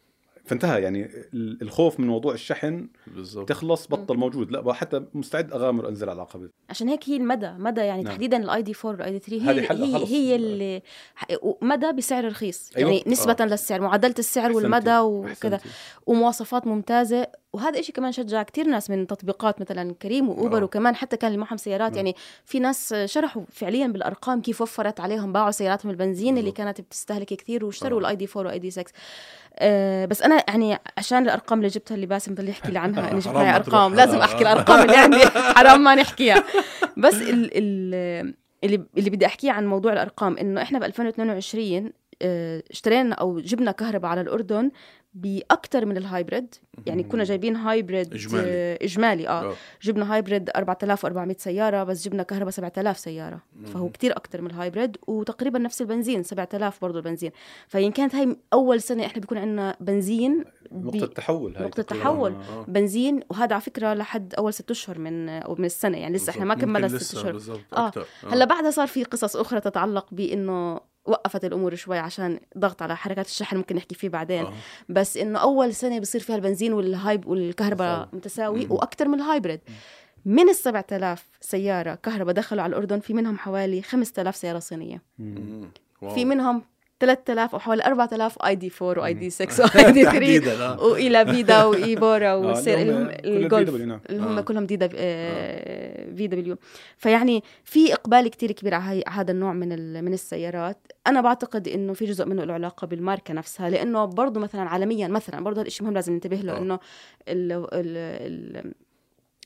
Speaker 3: فانتهى يعني ال- الخوف من موضوع الشحن
Speaker 4: بالضبط
Speaker 3: تخلص بطل موجود لا حتى مستعد أغامر أنزل على العقبة
Speaker 2: عشان هيك هي المدى مدى يعني
Speaker 3: نعم.
Speaker 2: تحديدا ال ID 4 وال ID 3
Speaker 3: هذه
Speaker 2: هي هي,
Speaker 3: خلص.
Speaker 2: هي اللي مدى بسعر رخيص
Speaker 3: أيوة.
Speaker 2: يعني نسبة للسعر معدلة السعر والمدى وكذا. ومواصفات ممتازة وهذا إشي كمان شجع كتير ناس من تطبيقات مثلا كريم وأوبر
Speaker 4: آه.
Speaker 2: وكمان حتى كان اللي معهم سيارات
Speaker 3: نعم.
Speaker 2: يعني في ناس شرحوا فعليا بالأرقام كيف وفرت عليهم باعوا سياراتهم البنزين اللي
Speaker 4: بالضبط.
Speaker 2: كانت بتستهلك كثير واشتروا. ال ID 4 وال ID 6 أه بس أنا يعني عشان الأرقام اللي جبتها اللي باسم بضل يحكي لي عنها اني جبت
Speaker 4: حرام
Speaker 2: معي
Speaker 4: ما تروح.
Speaker 2: أرقام لازم
Speaker 4: آه.
Speaker 2: أحكي الأرقام اللي عندي حرام ما نحكيها بس ال ال اللي اللي بدي أحكيه عن موضوع الأرقام إنه إحنا ب 2022 آه، اشترينا أو جبنا كهرباء على الأردن باكثر من ال hybrid يعني كنا جايبين hybrid
Speaker 4: إجمالي.
Speaker 2: آه، إجمالي آه
Speaker 4: آه.
Speaker 2: جبنا hybrid 4400 سيارة بس جبنا كهرباء 7000 سيارة فهو كتير أكثر من ال hybrid وتقريبا نفس البنزين 7000 برضه البنزين فين كانت هاي أول سنة إحنا بيكون عندنا بنزين
Speaker 3: نقطة تحول هاي
Speaker 2: نقطة
Speaker 3: تقريباً.
Speaker 2: تحول.
Speaker 4: آه.
Speaker 2: بنزين وهذا على فكرة لحد أول ست أشهر من أو من السنة يعني لسه إحنا ما. كملنا
Speaker 4: لسه أشهر
Speaker 2: آه.
Speaker 4: أكثر
Speaker 2: هلأ بعدها صار في قصص أخرى تتعلق بإنه وقفت الأمور شوي عشان ضغط على حركات الشحن ممكن نحكي فيه بعدين.
Speaker 4: آه.
Speaker 2: بس إنه أول سنة بصير فيها البنزين وال hyb والكهرباء متساوي. وأكثر من ال hybrid من ال 7000 سيارة كهرباء دخلوا على الأردن في منهم حوالي 5000
Speaker 4: سيارة صينية.
Speaker 2: في منهم 3000 أو حوالي 4000 ID 4 و ID 6 و ID 3
Speaker 4: تحديدا آه.
Speaker 2: ولافيدا و e-Bora
Speaker 3: آه،
Speaker 2: والسير
Speaker 3: اللي هم
Speaker 2: الجولف
Speaker 3: نعم.
Speaker 2: اللي هم
Speaker 4: آه.
Speaker 2: كلهم دي. VW فيعني في اقبال كتير كبير على هذا النوع من. من السيارات أنا بعتقد انه في جزء منه له علاقه بالماركه نفسها لأنه برضه مثلا عالميا مثلا برضه هذا الشيء مهم لازم ننتبه له
Speaker 4: آه.
Speaker 2: انه ال... ال... ال...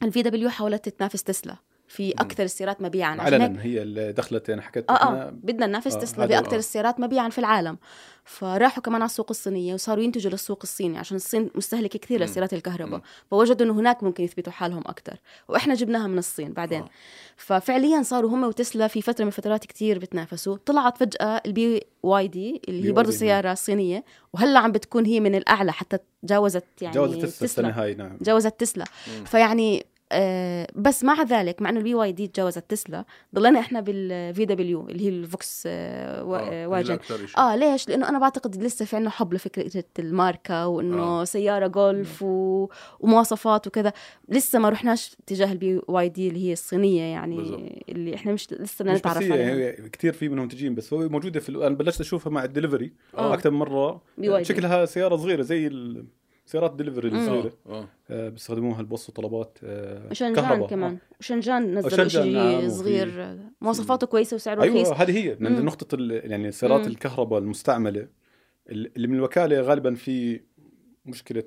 Speaker 2: ال VW حاولت تتنافس تسلا في أكثر السيارات مبيعا
Speaker 3: عالميا هي اللي دخلت أنا حكيت
Speaker 2: آه
Speaker 3: آه
Speaker 2: بدنا ننافس
Speaker 3: آه،
Speaker 2: تسلا
Speaker 3: هذا-
Speaker 2: بأكثر
Speaker 3: آه.
Speaker 2: السيارات مبيعا في العالم فراحوا كمان على السوق الصينية وصاروا ينتجوا للسوق الصيني عشان الصين مستهلكة كثير. لسيارات الكهرباء. فوجدوا إنه هناك ممكن يثبتوا حالهم أكثر وإحنا جبناها من الصين بعدين
Speaker 4: آه.
Speaker 2: ففعليا صاروا هم وتسلا في فترة من الفترات كثير بتنافسوا طلعت فجأة ال BYD اللي هي برضه. سيارة صينية وهلأ عم بتكون هي من الأعلى حتى تجاوزت يعني
Speaker 3: جوزت تسلا السنة هاي نعم
Speaker 2: تجاوزت تسلا
Speaker 4: مم.
Speaker 2: فيعني آه بس مع ذلك مع إنه ال BYD تجاوزت تسلا ضلينا إحنا بال VW اللي هي الفوكس وا-
Speaker 4: آه،
Speaker 2: آه واجن. آه ليش؟ لأنه أنا بعتقد لسه في عنا حب لفكرة الماركة وإنه
Speaker 4: آه.
Speaker 2: سيارة جولف و... ومواصفات وكذا لسه ما رحناش تجاه ال BYD اللي هي الصينية يعني
Speaker 4: بالضبط.
Speaker 2: اللي إحنا مش لسه بدنا نتعرف عليها
Speaker 3: هي كثير في منهم منتجين بس هو موجودة في أنا بلشت أشوفها مع الدليفري
Speaker 2: آه.
Speaker 3: أكثر من
Speaker 2: مرة.
Speaker 3: شكلها سيارة صغيرة زي ال- سيارات الدليفري
Speaker 2: مم.
Speaker 3: الصغيره
Speaker 4: آه
Speaker 3: آه، بيستخدموها ليوصلوا طلبات آه،
Speaker 2: شنجان
Speaker 3: كهرباء.
Speaker 2: كمان شنجان نزلوا
Speaker 3: شنجان،
Speaker 2: شيء صغير آه، مواصفاته كويسة وسعره رخيص
Speaker 3: أيوه هذه هي. نقطة ال- يعني سيارات. الكهرباء المستعملة اللي من الوكالة غالبا في مشكلة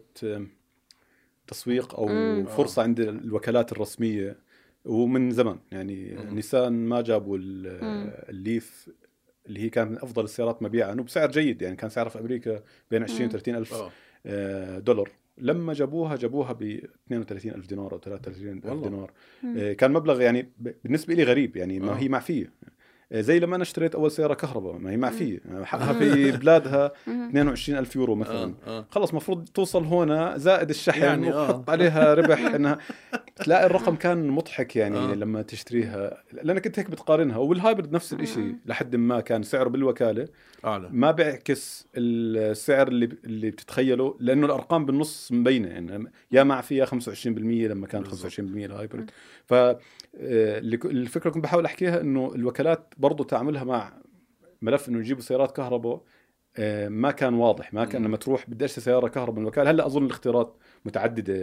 Speaker 3: تسويق أو
Speaker 2: مم.
Speaker 3: فرصة عند الوكالات الرسمية ومن زمان يعني
Speaker 4: مم.
Speaker 3: نيسان ما جابوا. الليف اللي هي كانت من أفضل السيارات مبيعا وبسعر جيد يعني كان سعرها في أمريكا بين 20 و
Speaker 2: مم.
Speaker 3: 30
Speaker 4: ألف
Speaker 3: آه، دولار. لما جابوها جابوها ب 32 ألف دينار أو 33 ألف
Speaker 4: والله.
Speaker 3: دينار.
Speaker 2: مم.
Speaker 3: آه، كان مبلغ يعني ب- بالنسبة لي غريب يعني ما
Speaker 4: آه.
Speaker 3: هي معفية. آه، زي لما أنا اشتريت أول سيارة كهرباء ما هي معفية. آه، حقها في بلادها
Speaker 2: مم.
Speaker 3: 22 ألف يورو مثلا. خلص مفروض توصل هنا زائد الشحن
Speaker 4: يعني آه.
Speaker 3: وحط عليها ربح إنها تلاقي الرقم كان مضحك يعني
Speaker 4: آه.
Speaker 3: لما تشتريها. لأنك أنت هيك بتقارنها. وال hybrid نفس الشيء لحد ما كان سعره بالوكالة.
Speaker 4: أعلى
Speaker 3: ما بيعكس السعر اللي اللي بتتخيله لأنه الأرقام بالنص مبينة يعني يا معفيه 25% لما كانت 25%
Speaker 4: بالضبط.
Speaker 3: ال hybrid ف آه، الفكرة اللي كنت بحاول أحكيها إنه الوكالات برضو تعاملها مع ملف إنه يجيبوا سيارات كهرباء آه، ما كان واضح ما كان. لما تروح بدي اشتري سيارة كهرباء من الوكاله هلأ أظن الاختيارات
Speaker 2: متعددة.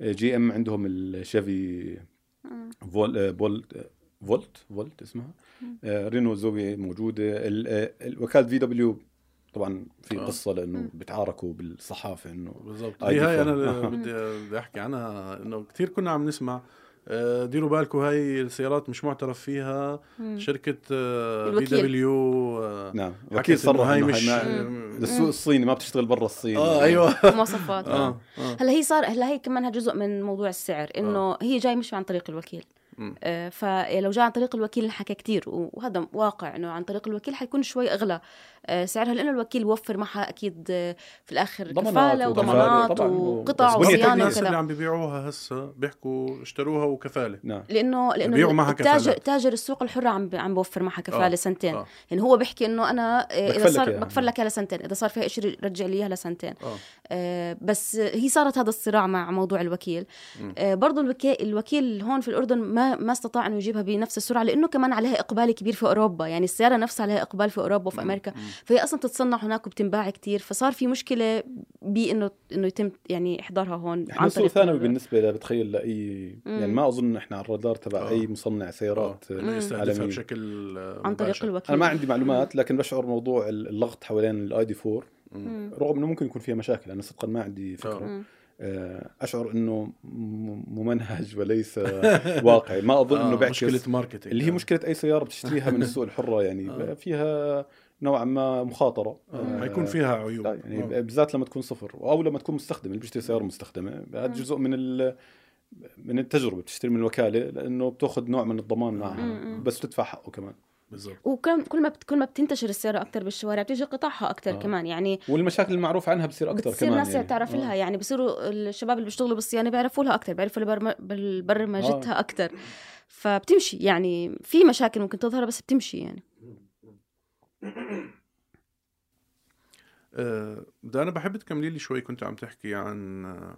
Speaker 3: آه، GM عندهم ال
Speaker 2: Chevy.
Speaker 3: فول Bolt Volt Volt اسمها Renault Zoe موجودة ال- آه، الوكالة VW طبعا في
Speaker 4: آه.
Speaker 3: قصة لأنه بيتعاركوا بالصحافة إنه
Speaker 4: بالضبط هي هاي
Speaker 3: أنا.
Speaker 4: بدي بدي أحكي عنها إنه كثير كنا عم نسمع آه، ديروا بالكم هاي السيارات مش معترف فيها
Speaker 2: مم. شركة
Speaker 4: VW
Speaker 3: نعم وكيل صرح
Speaker 4: هاي مش
Speaker 3: السوق الصيني ما بتشتغل برا الصين
Speaker 4: آه أيوه
Speaker 2: مواصفات
Speaker 4: آه
Speaker 2: آه.
Speaker 4: آه
Speaker 2: هلا هي صار هلا هي كمان جزء من موضوع السعر إنه هي جاي مش عن طريق الوكيل. آه، فلو جاء عن طريق الوكيل انحكى كتير وهذا واقع إنه عن طريق الوكيل حيكون شوي أغلى آه، سعرها لأنه الوكيل وفر معها أكيد آه، في
Speaker 3: الآخر
Speaker 2: كفالة
Speaker 3: وضمانات.
Speaker 2: وقطع وصيانة
Speaker 4: الناس اللي
Speaker 2: وكذا
Speaker 4: عم بيبيعوها هسه بيحكوا اشتروها وكفالة
Speaker 3: نعم
Speaker 2: لأنه لأنه
Speaker 4: بيبيعوا معها
Speaker 2: التاجر. تاجر السوق الحرة عم عم بوفر معها كفالة
Speaker 4: آه،
Speaker 2: سنتين
Speaker 4: آه.
Speaker 2: يعني هو بيحكي إنه أنا آه،
Speaker 3: إذا
Speaker 2: صار
Speaker 3: إياها.
Speaker 2: بكفر لك اياها لسنتين إذا صار فيها شيء رجع لي اياها لسنتين
Speaker 4: آه
Speaker 2: آه، بس هي صارت هذا الصراع مع موضوع الوكيل. آه، برضو الوكيل, الوكيل هون في الأردن ما ما استطاع أنه يجيبها بنفس السرعة لأنه كمان عليها إقبال كبير في أوروبا يعني السيارة نفسها عليها إقبال في أوروبا وفي أمريكا فهي أصلا تتصنع هناك وبتنباع كتير فصار في مشكلة بأنه إنه يتم يعني إحضارها هون
Speaker 3: إحنا سوق
Speaker 2: طريق
Speaker 3: ثانوي
Speaker 2: ال-
Speaker 3: بالنسبة لا بتخيل لاي يعني ما أظن إحنا على الرادار تبع
Speaker 4: آه.
Speaker 3: أي مصنع سيارات آه، عالمية.
Speaker 4: بشكل آه،
Speaker 2: عن طريق. الوكيل
Speaker 3: أنا ما عندي معلومات لكن بشعر موضوع اللغط حوالين ال ID 4
Speaker 2: مم.
Speaker 3: رغم إنه ممكن يكون فيها مشاكل أنا صدقا ما عندي فكرة
Speaker 2: مم.
Speaker 3: آه، أشعر إنه ممنهج وليس واقعي ما أظن إنه
Speaker 4: آه
Speaker 3: بيعكس
Speaker 4: مشكلة ماركتينج
Speaker 3: اللي هي مشكلة أي سيارة بتشتريها من السوق الحرة يعني
Speaker 4: آه.
Speaker 3: فيها نوعا ما مخاطرة
Speaker 4: آه. حيكون فيها عيوب
Speaker 3: يعني
Speaker 4: آه.
Speaker 3: بالذات لما تكون صفر أو لما تكون مستخدم اللي بيشتري سيارة مستخدمة هذا جزء من ال من التجربة بتشتري من الوكالة لأنه بتأخذ نوع من الضمان معها. بس تدفع حقه كمان
Speaker 4: بالضبط
Speaker 2: وكل كل ما بت- كل ما بتنتشر السيارة أكثر بالشوارع بتيجي قطعها أكثر
Speaker 3: آه.
Speaker 2: كمان يعني
Speaker 3: والمشاكل المعروف عنها بتصير أكثر
Speaker 2: بتصير
Speaker 3: كمان
Speaker 2: ناس
Speaker 3: يعني.
Speaker 2: تعرف
Speaker 3: آه.
Speaker 2: لها يعني بصيروا الشباب اللي بيشتغلوا بالصيانة بيعرفوا لها أكثر بيعرفوا البرم- بالبرمجتها أكثر فبتمشي يعني في مشاكل ممكن تظهر بس بتمشي يعني
Speaker 4: آه، ده أنا بحب تكملي لي شوي كنت عم تحكي عن آه،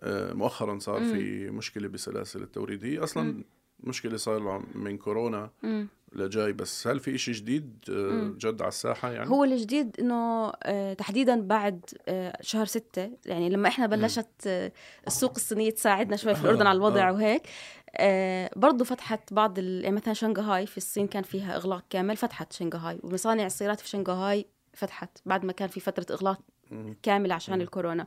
Speaker 4: آه، مؤخرا صار. في مشكلة بسلاسل التوريد هي
Speaker 2: أصلا.
Speaker 4: مشكلة صار من كورونا
Speaker 2: مم.
Speaker 4: لجاي بس هل في إشي جديد آه،. جد على الساحة يعني
Speaker 2: هو الجديد إنه آه، تحديدا بعد آه، شهر ستة يعني لما إحنا بلشت السوق الصينية تساعدنا شوي في الأردن
Speaker 4: آه،
Speaker 2: على الوضع. وهيك برضو فتحت بعض يعني مثلا شنغهاي في الصين كان فيها إغلاق كامل فتحت شنغهاي ومصانع السيارات في شنغهاي فتحت بعد ما كان في فترة إغلاق كامل عشان الكورونا.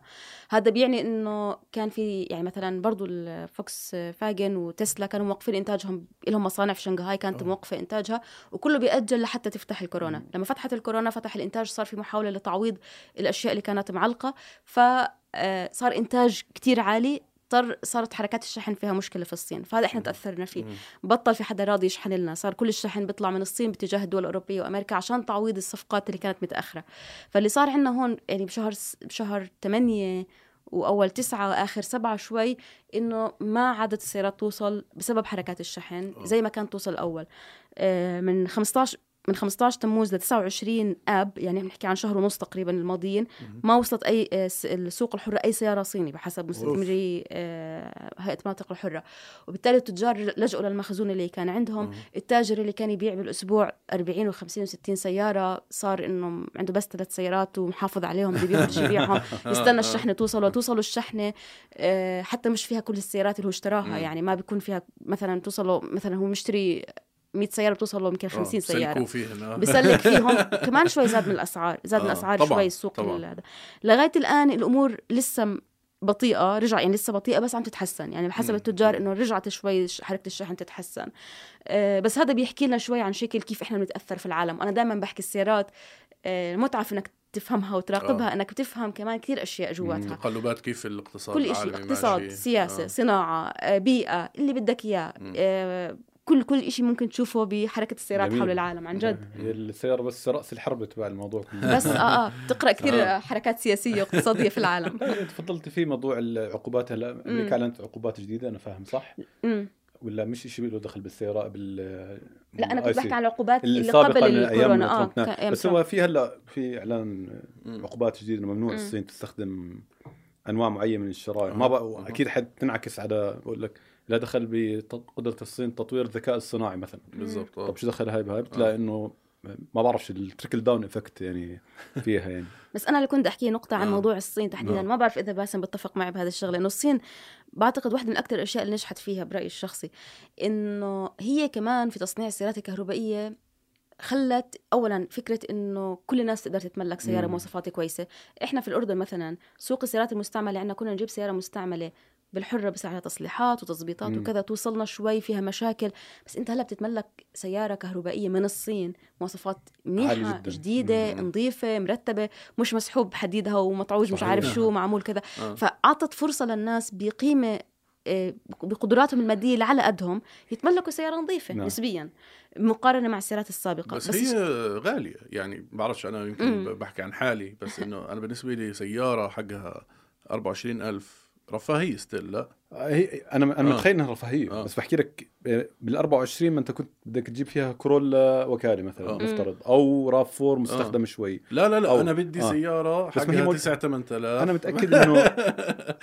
Speaker 2: هذا بيعني إنه كان في يعني مثلا برضو الفوكس فاجن وتسلا كانوا موقفين إنتاجهم لهم مصانع في شنغهاي كانت موقفة إنتاجها وكله بيأجل لحتى تفتح الكورونا. لما فتحت الكورونا فتح الإنتاج صار في محاولة لتعويض الأشياء اللي كانت معلقة فصار إنتاج كتير عالي اضطر صارت حركات الشحن فيها مشكلة في الصين فهذا إحنا تأثرنا فيه. بطل في حدا راضي يشحن لنا صار كل الشحن بيطلع من الصين باتجاه الدول الأوروبية وأمريكا عشان تعويض الصفقات اللي كانت متأخرة. فاللي صار عندنا هون يعني بشهر بشهر 8 وأول تسعة وآخر سبعة شوي إنه ما عادت السيارات توصل بسبب حركات الشحن زي ما كانت توصل الأول. آه، من 15 من 15 تموز ل 29 آب يعني بنحكي عن شهر ونص تقريبا الماضيين ما وصلت أي آه، السوق الحرة أي سيارة صيني بحسب مستثمري آه، هيئة المناطق الحرة. وبالتالي التجار لجأوا للمخزون اللي كان عندهم. التاجر اللي كان يبيع بالأسبوع 40 و50 و60 سيارة صار إنه عنده بس ثلاث سيارات ومحافظ عليهم بده يبيعهم يبيعهم. يستنى الشحنة توصل وتوصل الشحنة آه، حتى مش فيها كل السيارات اللي هو اشتراها. يعني ما بيكون فيها مثلا توصله مثلا هو مشتري 100 سيارة بتوصل له يمكن 50 سيارة.
Speaker 4: سلكوا فيهن آه.
Speaker 2: بسلك فيهم. كمان شوي زاد من الأسعار زاد من
Speaker 4: آه،
Speaker 2: الأسعار
Speaker 4: طبعاً،
Speaker 2: شوي السوق هذا. لغاية الآن الأمور لسه بطيئة رجع يعني لسه بطيئة بس عم تتحسن. يعني بحسب التجار إنه رجعت شوي حركة الشحن تتحسن. آه، بس هذا بيحكي لنا شوي عن شكل كيف إحنا بنتأثر في العالم. أنا دائما بحكي السيارات آه، المتعة في إنك تفهمها وتراقبها
Speaker 4: آه.
Speaker 2: إنك بتفهم كمان كثير أشياء جواتها.
Speaker 4: تقلبات كيف الاقتصاد
Speaker 2: كل شيء اقتصاد
Speaker 4: ماشي.
Speaker 2: سياسة
Speaker 4: آه.
Speaker 2: صناعة آه، بيئة اللي بدك إياه. آه، كل كل شيء ممكن تشوفه بحركة السيارات
Speaker 3: جميل.
Speaker 2: حول العالم عن جد.
Speaker 3: السيارة بس رأس الحرب تبع الموضوع.
Speaker 2: بس آه آه بتقرا كثير حركات سياسية واقتصادية في العالم.
Speaker 3: تفضلت في موضوع العقوبات. هلا أمريكا أعلنت عقوبات جديدة أنا فاهم صح؟
Speaker 2: مم.
Speaker 3: ولا مش شيء له دخل بالسيارة بال
Speaker 2: لا أنا كنت
Speaker 3: آي سي.
Speaker 2: بحكي عن العقوبات اللي
Speaker 3: السابقة
Speaker 2: قبل الكورونا. آه
Speaker 3: ترامب. نعم. بس. هو في هلا في إعلان عقوبات جديدة ممنوع الصين تستخدم أنواع معينة من الشرائح. ما بقى أكيد حتنعكس على بقول لك لا دخل بقدرة الصين تطوير الذكاء الصناعي مثلا.
Speaker 4: بالضبط. آه.
Speaker 3: طب شو دخل هاي بهاي؟ بتلاقي انه ما بعرفش ال trickle down effect يعني فيها يعني.
Speaker 2: بس أنا اللي كنت أحكي نقطة عن
Speaker 4: آه.
Speaker 2: موضوع الصين تحديدا.
Speaker 4: نعم.
Speaker 2: ما بعرف إذا باسم بتفق معي بهذا الشغلة. إنه الصين بعتقد واحدة من أكثر الأشياء اللي نجحت فيها برأيي الشخصي. إنه هي كمان في تصنيع السيارات الكهربائية خلت اولا فكرة إنه كل الناس تقدر تتملك
Speaker 3: سيارة.
Speaker 2: مواصفات كويسة. إحنا في الأردن مثلا سوق السيارات المستعملة عندنا كنا نجيب سيارة مستعملة. بالحرة بس عليها تصليحات وتظبيطات. وكذا توصلنا شوي فيها مشاكل بس أنت هلأ بتتملك سيارة كهربائية من الصين مواصفات
Speaker 3: منيحة.
Speaker 2: جديدة
Speaker 4: مم.
Speaker 2: نظيفة مرتبة مش مسحوب حديدها ومطعوج مش. عارف شو معمول كذا
Speaker 4: آه.
Speaker 2: فأعطت فرصة للناس بقيمة آه، بقدراتهم المادية اللي على قدهم يتملكوا سيارة نظيفة
Speaker 3: نعم.
Speaker 2: نسبيا مقارنة مع السيارات السابقة
Speaker 4: بس, هي غالية يعني بعرفش أنا يمكن
Speaker 2: مم.
Speaker 4: بحكي عن حالي بس إنه أنا بالنسبة لي سيارة حقها 24000 رفاهية ستيل لا
Speaker 3: هي أنا أنا
Speaker 4: آه.
Speaker 3: متخيل إنها رفاهية
Speaker 4: آه.
Speaker 3: بس بحكي لك بال 24 ما أنت كنت بدك تجيب فيها كورولا وكالة مثلا
Speaker 4: آه.
Speaker 3: مفترض أو راف 4 مستخدم شوي
Speaker 4: لا لا لا
Speaker 3: أو-
Speaker 4: أنا بدي
Speaker 3: آه.
Speaker 4: سيارة
Speaker 3: بس ما هي
Speaker 4: حقها
Speaker 3: مول-
Speaker 4: 9 8000
Speaker 3: أنا متأكد إنه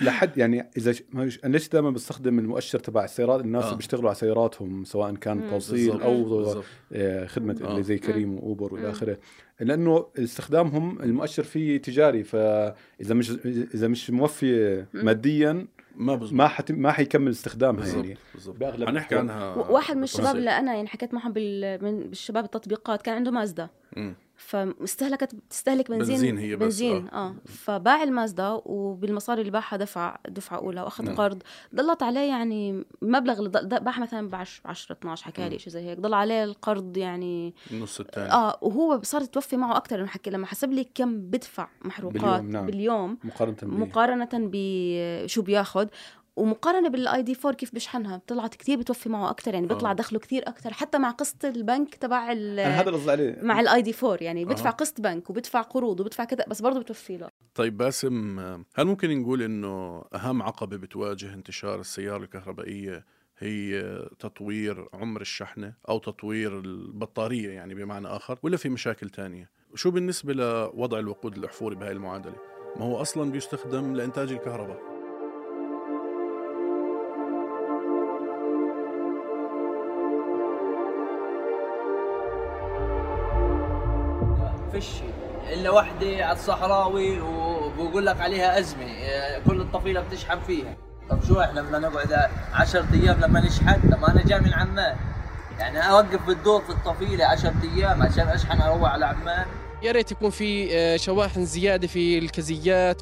Speaker 3: لحد يعني إذا ش... أنا ليش دائما بستخدم المؤشر تبع السيارات الناس
Speaker 4: آه.
Speaker 3: اللي بيشتغلوا على سياراتهم سواء كان
Speaker 2: مم.
Speaker 3: توصيل أو
Speaker 4: بالضبط.
Speaker 3: آه، خدمة
Speaker 4: آه.
Speaker 3: اللي زي كريم وأوبر والى. آخره لأنه استخدامهم المؤشر فيه تجاري فإذا مش إذا مش موفي
Speaker 2: مم.
Speaker 3: ماديا
Speaker 4: ما بزبط
Speaker 3: ما حت... ما حيكمل استخدامها
Speaker 4: بالضبط
Speaker 3: يعني
Speaker 4: بالضبط
Speaker 3: بأغلب
Speaker 4: حنحكي. عنها
Speaker 2: واحد من. الشباب اللي أنا يعني حكيت معهم بال... من بالشباب التطبيقات كان عنده مازدا. فاستهلكت بتستهلك بنزين
Speaker 4: بنزين هي بس،
Speaker 2: بنزين
Speaker 4: آه.
Speaker 2: آه. فباع المازدا وبالمصاري اللي باعها دفع دفعه أولى وأخذ
Speaker 4: نعم.
Speaker 2: قرض. ضلت عليه يعني المبلغ اللي باعها مثلا ب 10 10 12 حكى لي شيء زي هيك. ضل عليه القرض يعني
Speaker 4: النص الثاني
Speaker 2: آه. وهو صارت توفي معه أكثر من حكي لما حسب لي كم بدفع محروقات
Speaker 3: باليوم، نعم.
Speaker 2: باليوم.
Speaker 3: مقارنة ب
Speaker 2: مقارنة بشو بياخذ ومقارنة بال ID 4 كيف بشحنها؟ طلعت كثير بتوفي معه أكثر يعني بيطلع
Speaker 4: آه.
Speaker 2: دخله كثير أكثر حتى مع قسط البنك تبع
Speaker 3: هذا اللي قصدي عليه.
Speaker 2: مع ال ID 4 يعني بدفع
Speaker 4: أها.
Speaker 2: قسط بنك وبدفع قروض وبدفع كذا بس برضه بتوفي له.
Speaker 4: طيب باسم هل ممكن نقول إنه أهم عقبة بتواجه انتشار السيارة الكهربائية هي تطوير عمر الشحنة أو تطوير البطارية يعني بمعنى آخر ولا في مشاكل تانية؟ شو بالنسبة لوضع الوقود الأحفوري بهاي المعادلة؟ ما هو أصلا بيستخدم لإنتاج الكهرباء.
Speaker 8: فيش إلا وحدة على الصحراوي وبقول لك عليها أزمة. آه، كل الطفيلة بتشحن فيها. طب شو إحنا بدنا نقعد 10 أيام لما نشحن؟ طب أنا جاي من عمان. يعني أوقف بالدور في الطفيلة 10 أيام عشان أشحن أروح على عمان.
Speaker 9: يا ريت يكون في آه، شواحن زيادة في الكزيات.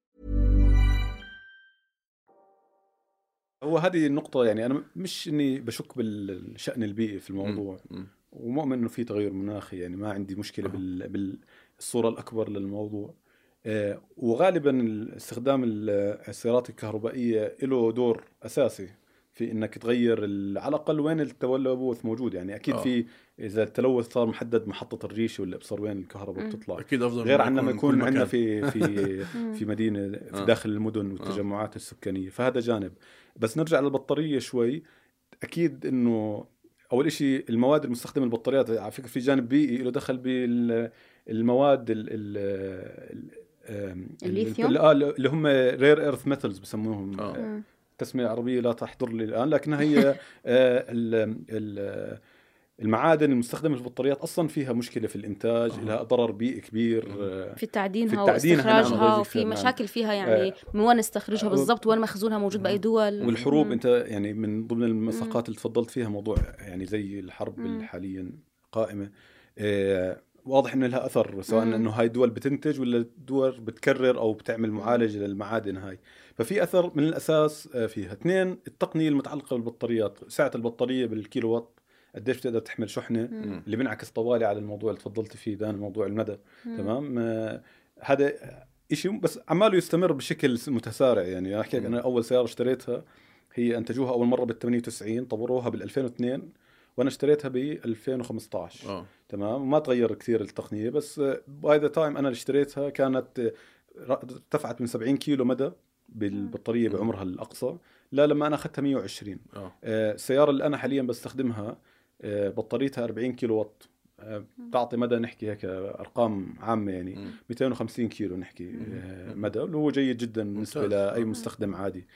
Speaker 3: هو هذه النقطة يعني أنا مش إني بشك بالشأن البيئي في الموضوع. ومؤمن إنه في تغير مناخي يعني ما عندي مشكلة بال بالصورة الأكبر للموضوع. آه، وغالبا استخدام السيارات الكهربائية له دور أساسي في إنك تغير على الأقل وين التلوث موجود. يعني أكيد
Speaker 4: آه.
Speaker 3: في إذا التلوث صار محدد محطة الريش ولا ابصر وين الكهرباء
Speaker 2: مم.
Speaker 3: بتطلع
Speaker 4: أكيد أفضل
Speaker 3: غير
Speaker 4: ما
Speaker 3: عنا ما
Speaker 4: يكون
Speaker 3: عندنا. في في. في مدينة في
Speaker 4: آه.
Speaker 3: داخل المدن والتجمعات السكانية فهذا جانب بس نرجع للبطارية شوي أكيد إنه أول شيء المواد المستخدمة البطاريات على فكرة في جانب بيئي له دخل بالمواد ال ال
Speaker 2: الليثيوم؟
Speaker 3: ال- آه، اللي هم rare earth metals بسموهم
Speaker 4: آه.
Speaker 2: مم.
Speaker 3: تسمية عربية لا تحضر لي الآن لكنها هي آه، ال- ال- المعادن المستخدمة في البطاريات أصلا فيها مشكلة في الإنتاج
Speaker 4: آه.
Speaker 3: لها ضرر بيئي كبير آه،
Speaker 2: في تعدينها
Speaker 3: في تعدينها،
Speaker 2: واستخراجها وفي. مشاكل فيها يعني
Speaker 3: آه.
Speaker 2: من وين نستخرجها
Speaker 3: آه.
Speaker 2: بالضبط وين مخزونها موجود بأي دول
Speaker 3: والحروب
Speaker 2: مم.
Speaker 3: أنت يعني من ضمن المساقات اللي تفضلت فيها موضوع يعني زي الحرب
Speaker 2: مم.
Speaker 3: اللي حاليا قائمة آه، واضح انه لها أثر سواء
Speaker 2: مم.
Speaker 3: إنه هاي الدول بتنتج ولا الدول بتكرر أو بتعمل معالجة للمعادن هاي ففي أثر من الأساس آه، فيها اثنين التقنية المتعلقة بالبطاريات سعة البطارية بالكيلو وات قديش بتقدر تحمل شحنة
Speaker 2: مم.
Speaker 3: اللي بينعكس طوالي على الموضوع اللي تفضلت فيه دان موضوع المدى
Speaker 2: مم.
Speaker 3: تمام؟ آه، هذا شيء بس عماله يستمر بشكل متسارع يعني. أحكي لك أنا أول سيارة اشتريتها هي أنتجوها أول مرة بال 98 طوروها بال 2002 وأنا اشتريتها ب 2015
Speaker 4: آه.
Speaker 3: تمام؟ وما تغير كثير التقنية بس by the time أنا اللي اشتريتها كانت ارتفعت من 70 كيلو مدى بالبطاريه بعمرها الأقصى لا لما أنا أخذتها 120
Speaker 4: آه.
Speaker 3: آه، السيارة اللي أنا حاليا بستخدمها بطاريتها 40 كيلو وات. آه، تعطي مدى نحكي هيك أرقام عامة يعني.
Speaker 4: مم.
Speaker 3: 250 كيلو نحكي آه، مدى اللي هو جيد جدا
Speaker 4: بالنسبة.
Speaker 3: لأي مستخدم عادي.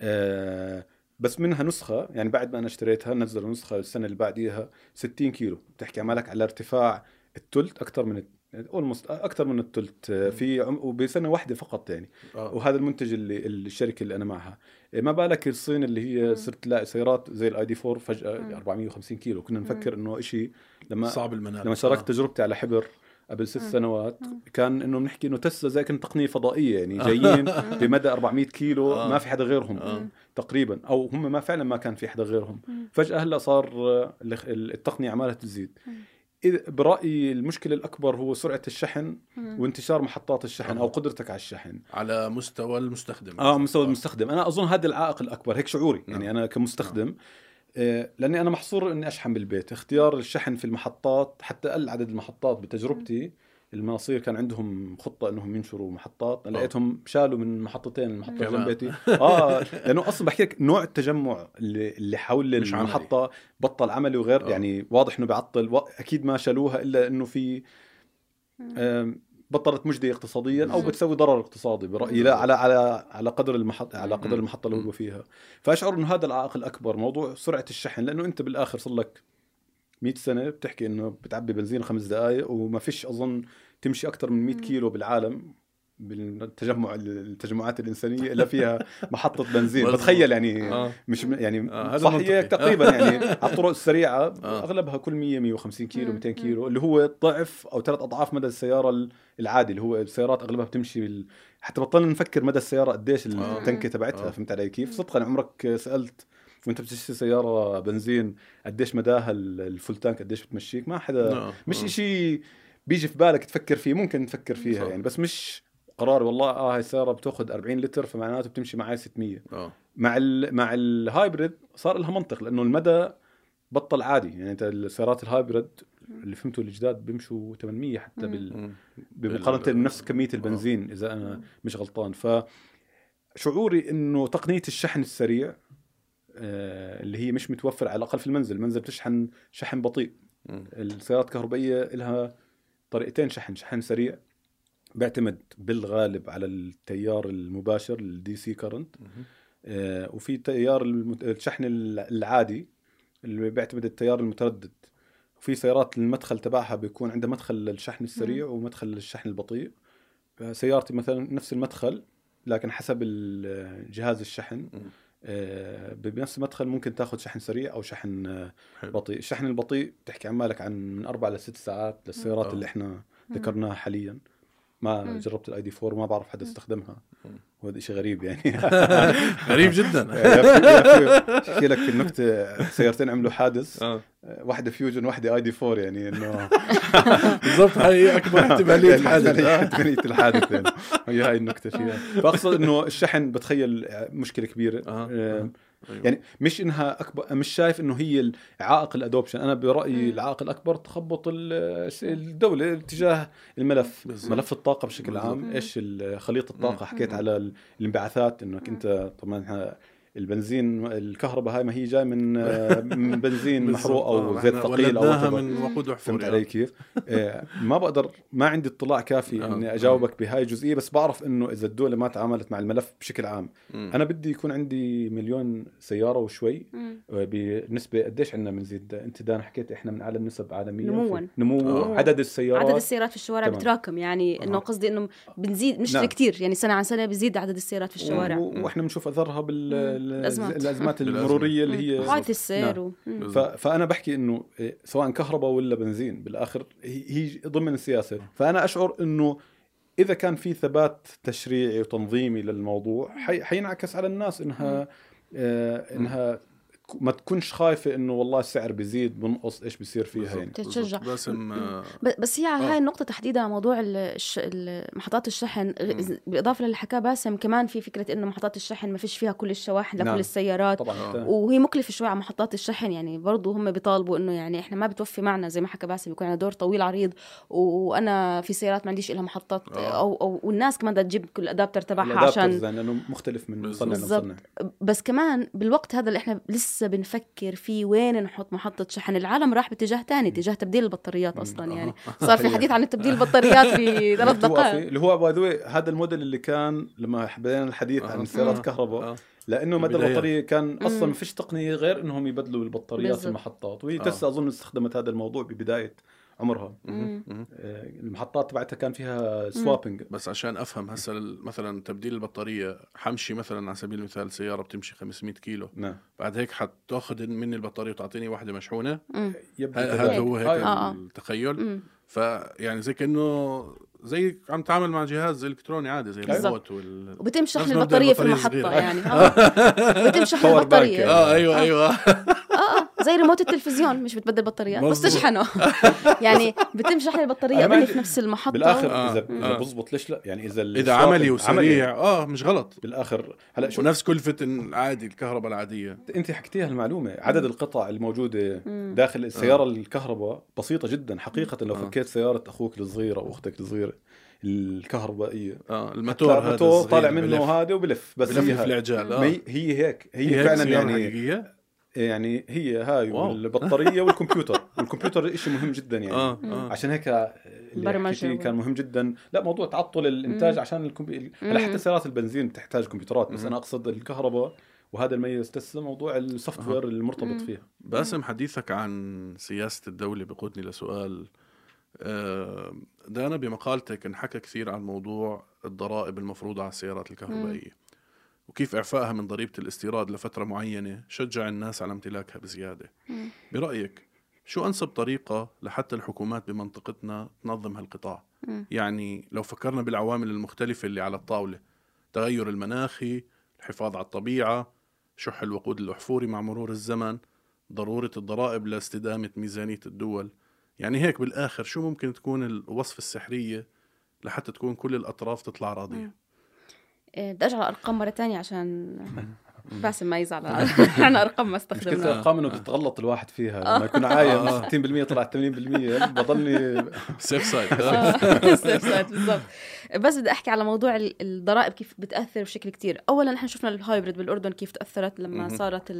Speaker 3: آه، بس منها نسخة يعني بعد ما أنا اشتريتها نزلوا نسخة السنة اللي بعديها 60 كيلو. بتحكي عمالك على ارتفاع الثلث أكثر من اولموست أكثر من الثلث آه، في عم- وبسنة واحدة فقط يعني.
Speaker 4: آه.
Speaker 3: وهذا المنتج اللي الشركة اللي أنا معها. إيه، ما بالك الصين اللي هي صرت تلاقي سيارات زي الاي دي 4 فجأة 450 كيلو. كنا نفكر إنه شيء لما
Speaker 4: صعب المنال.
Speaker 3: لما شاركت تجربتي على حبر قبل ست سنوات كان إنه بنحكي إنه تسلا زي كانت تقنية فضائية يعني جايين بمدى 400 كيلو
Speaker 4: آه.
Speaker 3: ما في حدا غيرهم
Speaker 4: آه.
Speaker 3: تقريبا. أو هم ما فعلا ما كان في حدا غيرهم. فجأة هلأ صار آه، التقنية عمالها تزيد. إذا- برأيي المشكلة الأكبر هو سرعة الشحن وانتشار محطات الشحن أو قدرتك على الشحن.
Speaker 4: على مستوى المستخدم.
Speaker 3: آه مستوى المستخدم. أنا أظن هذا العائق الأكبر هيك شعوري
Speaker 4: نعم.
Speaker 3: يعني أنا كمستخدم. آه، لأني أنا محصور إني أشحن بالبيت. اختيار الشحن في المحطات حتى أقل عدد المحطات بتجربتي المناصير كان عندهم خطة إنهم ينشروا محطات أنا
Speaker 4: آه.
Speaker 3: لقيتهم شالوا من محطتين
Speaker 4: المحطة.
Speaker 3: جنب بيتي آه لأنه أصلا بحكي لك نوع التجمع اللي, اللي حول
Speaker 4: مش عملي.
Speaker 3: المحطة بطل عملي وغير
Speaker 4: آه.
Speaker 3: يعني واضح إنه بيعطل و- أكيد ما شالوها إلا إنه في آم، بطلت مجدية اقتصاديا
Speaker 2: أو.
Speaker 3: بتسوي ضرر اقتصادي برأيي لا على على على قدر المحطه على قدر. المحطة اللي هو فيها فأشعر إنه هذا العائق الأكبر موضوع سرعة الشحن لأنه أنت بالآخر صار لك 100 سنة بتحكي إنه بتعبي بنزين خمس دقائق وما فيش أظن تمشي أكثر من 100
Speaker 2: مم.
Speaker 3: كيلو بالعالم بالتجمع التجمعات الإنسانية إلا فيها محطة بنزين. بتخيل يعني
Speaker 4: آه.
Speaker 3: مش يعني
Speaker 4: آه، هذا
Speaker 3: صح
Speaker 4: منطقي.
Speaker 3: هيك تقريبا يعني على الطرق السريعة
Speaker 4: آه.
Speaker 3: أغلبها كل 100 150 كيلو
Speaker 2: مم.
Speaker 3: 200 كيلو اللي هو ضعف أو ثلاث أضعاف مدى السيارة ال- العادي اللي هو السيارات أغلبها بتمشي بال... حتى بطلنا نفكر مدى السيارة قديش. التنكة تبعتها. فهمت علي كيف؟ صدقا عمرك سألت وانت بتشتري سيارة بنزين قديش مداها ال- ال full tank قديش بتمشيك ما حدا
Speaker 4: آه.
Speaker 3: مش
Speaker 4: آه.
Speaker 3: شيء بيجي في بالك تفكر فيه ممكن تفكر فيها
Speaker 4: صح.
Speaker 3: يعني بس مش قرار والله آه هاي السيارة بتأخذ 40 لتر فمعناته بتمشي معي 600
Speaker 4: آه
Speaker 3: مع ال مع ال hybrid صار لها منطق لأنه المدى بطل عادي يعني أنت السيارات ال hybrid اللي فهمته الجداد بيمشوا 800 حتى بال.
Speaker 4: بمقارنة
Speaker 3: بنفس كمية البنزين إذا أنا مش غلطان فشعوري إنه تقنية الشحن السريع آه، اللي هي مش متوفره على الأقل في المنزل. المنزل بتشحن شحن بطيء.
Speaker 4: مم.
Speaker 3: السيارات الكهربائية لها طريقتين شحن. شحن سريع بيعتمد بالغالب على التيار المباشر ال DC current آه، وفي تيار المت- الشحن العادي اللي بيعتمد التيار المتردد. وفي سيارات المدخل تبعها بيكون عندها مدخل للشحن السريع ومدخل للشحن البطيء. آه، سيارتي مثلا نفس المدخل لكن حسب جهاز الشحن. آه، بنفس المدخل ممكن تاخذ شحن سريع أو شحن آه،
Speaker 4: حلو.
Speaker 3: بطيء الشحن البطيء بتحكي عن مالك عن من أربع لست ساعات للسيارات
Speaker 4: آه.
Speaker 3: اللي إحنا ذكرناها حاليا ما
Speaker 2: مم.
Speaker 3: جربت الاي دي 4 ما بعرف حدا استخدمها وهذا شيء غريب يعني.
Speaker 4: غريب جدا.
Speaker 3: أحكي لك النكته سيارتين عملوا حادث. آه. واحدة Fusion واحدة ID 4 يعني إنه
Speaker 4: بالضبط هاي أكبر احتمالية الحادث. آه.
Speaker 3: احتمالية الحادث يعني. هي هاي النكته فيها فأقصد إنه الشحن بتخيل مشكلة كبيرة.
Speaker 4: آه.
Speaker 3: آه.
Speaker 4: أيوة.
Speaker 3: يعني مش إنها أكبر مش شايف إنه هي عائق ال adoption أنا برأيي
Speaker 2: مم.
Speaker 3: العائق الأكبر تخبط ال- الدولة تجاه الملف
Speaker 4: بالضبط.
Speaker 3: ملف الطاقة بشكل
Speaker 4: بالضبط.
Speaker 3: عام إيش خليط الطاقة
Speaker 4: مم.
Speaker 3: حكيت على ال- الانبعاثات إنك أنت طبعا البنزين الكهرباء هاي ما هي جاي من آه، من بنزين. محروق أو
Speaker 4: آه،
Speaker 3: زيت
Speaker 4: إحنا
Speaker 3: ثقيل أو.
Speaker 4: من وقود وحفور
Speaker 3: فهمت
Speaker 4: يعني.
Speaker 3: علي كيف؟ آه، ما بقدر ما عندي اطلاع كافي
Speaker 4: آه.
Speaker 3: إني أجاوبك بهاي الجزئية بس بعرف إنه إذا الدولة ما تعاملت مع الملف بشكل عام. أنا بدي يكون عندي مليون سيارة وشوي. آه، بنسبة قديش عندنا بنزيد أنت دان حكيت إحنا من اعلى النسب عالميا
Speaker 2: نمواً.
Speaker 3: نمو
Speaker 4: آه.
Speaker 3: عدد السيارات
Speaker 2: عدد السيارات في الشوارع
Speaker 3: تمام.
Speaker 2: بتراكم يعني إنه
Speaker 3: آه.
Speaker 2: قصدي إنه بنزيد مش
Speaker 3: نعم.
Speaker 2: كتير يعني سنة عن سنة بيزيد عدد السيارات في الشوارع
Speaker 3: وإحنا بنشوف أثرها بال
Speaker 2: الأزمات.
Speaker 3: المرورية اللي هي
Speaker 2: حوادث السير
Speaker 3: نعم.
Speaker 2: و...
Speaker 3: فأنا بحكي إنه إيه، سواء كهرباء ولا بنزين بالآخر هي ضمن السياسة. فأنا أشعر إنه إذا كان في ثبات تشريعي وتنظيمي للموضوع حي... حينعكس على الناس إنها آه إنها ما تكونش خايفة إنه والله السعر بيزيد بنقص إيش بيصير فيها يعني.
Speaker 2: تتشجع.
Speaker 4: باسم
Speaker 2: بس هي على
Speaker 4: آه.
Speaker 2: هاي النقطة تحديدا موضوع ال- الش... ال- محطات الشحن بالإضافة للي حكاه باسم كمان في فكرة إنه محطات الشحن ما فيش فيها كل الشواحن لكل
Speaker 3: نعم.
Speaker 2: السيارات
Speaker 3: طبعا
Speaker 4: آه.
Speaker 2: وهي مكلفة شوي على محطات الشحن يعني برضو هم بيطالبوا إنه يعني إحنا ما بتوفي معنا زي ما حكى باسم بيكون عندنا دور طويل عريض و- وأنا في سيارات ما عنديش إلها محطات
Speaker 4: آه.
Speaker 2: أو, أو والناس كمان بدها تجيب كل الأدابتر تبعها عشان
Speaker 3: لأنه مختلف من مصنع. لمصنع
Speaker 2: بس كمان بالوقت هذا اللي إحنا لسه بنفكر فيه وين نحط محطة شحن العالم راح باتجاه تاني اتجاه تبديل البطاريات أصلا يعني صار في حديث عن تبديل البطاريات في ثلاث. دقائق
Speaker 3: اللي هو by the way هذا الموديل اللي كان لما بدينا الحديث عن
Speaker 4: آه.
Speaker 3: السيارات
Speaker 2: آه.
Speaker 3: الكهرباء
Speaker 4: آه.
Speaker 3: لأنه مدى. البطارية كان
Speaker 2: أصلا.
Speaker 3: ما فيش تقنية غير إنهم يبدلوا البطاريات. في المحطات وهي
Speaker 4: آه.
Speaker 3: تسلا أظن استخدمت هذا الموضوع ببداية عمرها. آه، المحطات تبعتها كان فيها swapping
Speaker 4: بس عشان أفهم هسه مثلا تبديل البطارية حمشي مثلا على سبيل المثال سيارة بتمشي 500 كيلو
Speaker 3: نعم
Speaker 4: بعد هيك حتأخذ مني البطارية وتعطيني واحدة
Speaker 3: مشحونة.
Speaker 4: هذا هو هيك
Speaker 2: آه، آه.
Speaker 4: التخيل. فيعني زي كأنه زي عم تعامل مع جهاز إلكتروني عادي زي. الريموت وال
Speaker 2: وبتم شحن
Speaker 4: نفس مبدأ
Speaker 2: البطارية في
Speaker 4: البطارية
Speaker 2: المحطة
Speaker 4: الصغيرة.
Speaker 2: يعني آه بتم شحن
Speaker 3: power
Speaker 2: البطارية
Speaker 3: بانك.
Speaker 2: آه
Speaker 4: أيوه
Speaker 2: آه. أيوه زي ريموت التلفزيون مش بتبدل بطاريات بس. تشحنه يعني بتم شحن قبل
Speaker 3: عندي-
Speaker 2: في نفس المحطة.
Speaker 3: بالآخر
Speaker 4: آه.
Speaker 3: اذا إذا
Speaker 4: آه.
Speaker 3: بزبط ليش لا؟ يعني
Speaker 4: إذا
Speaker 3: إذا
Speaker 4: عملي وسريع. آه مش غلط.
Speaker 3: بالآخر هلا شو؟
Speaker 4: ونفس كلفة العادي الكهرباء العادية.
Speaker 3: أنت حكيتيها المعلومة. عدد القطع الموجودة
Speaker 2: مم.
Speaker 3: داخل السيارة الكهرباء بسيطة جدا. حقيقة لو
Speaker 4: آه.
Speaker 3: فكيت سيارة أخوك الصغير أو أختك الصغيرة
Speaker 4: الكهربائية. آه
Speaker 3: الموتور
Speaker 4: هذا
Speaker 3: طالع منه هذا وبلف بس
Speaker 4: بلف
Speaker 3: هي
Speaker 4: في
Speaker 3: هاي.
Speaker 4: العجال آه.
Speaker 3: هي هي هيك. هي,
Speaker 4: هي
Speaker 3: فعلا يعني
Speaker 4: حقيقية؟
Speaker 3: يعني هي هاي
Speaker 4: واو.
Speaker 3: والبطارية والكمبيوتر. والكمبيوتر شيء مهم جدا يعني.
Speaker 4: آه آه.
Speaker 3: عشان هيك اللي كان مهم جدا. لا موضوع تعطل الإنتاج عشان الكمبي... هلا
Speaker 2: مم.
Speaker 3: حتى سيارات البنزين بتحتاج كمبيوترات. بس
Speaker 4: مم.
Speaker 3: أنا أقصد الكهرباء وهذا الميز. تسلا موضوع ال software المرتبط
Speaker 2: مم.
Speaker 3: فيها.
Speaker 4: باسم حديثك عن سياسة الدولة بقودني لسؤال. آه، دانا بمقالتك انحكى كثير عن موضوع الضرائب المفروضة على السيارات الكهربائية. وكيف إعفائها من ضريبة الاستيراد لفترة معينة شجع الناس على امتلاكها بزيادة. برأيك شو أنسب طريقة لحتى الحكومات بمنطقتنا تنظم هالقطاع. يعني لو فكرنا بالعوامل المختلفة اللي على الطاولة تغير المناخي الحفاظ على الطبيعة شح الوقود الأحفوري مع مرور الزمن ضرورة الضرائب لاستدامة ميزانية الدول. يعني هيك بالآخر شو ممكن تكون الوصفة السحرية لحتى تكون كل الأطراف تطلع راضية؟
Speaker 2: بدي أرجع الارقام مرة تانية عشان باسم ما يزعل. إحنا أرقام ما
Speaker 3: مشكلة
Speaker 2: استخدمناها
Speaker 3: الارقام إنه بتتغلط الواحد فيها. لما يكون عايم
Speaker 4: آه.
Speaker 3: 60% طلع 80% بضلني
Speaker 4: safe side
Speaker 2: آه، safe side بالضبط. بس بدي أحكي على موضوع ال- الضرائب كيف بتأثر بشكل كتير. اولا إحنا شفنا ال hybrid بالأردن كيف تأثرت لما. صارت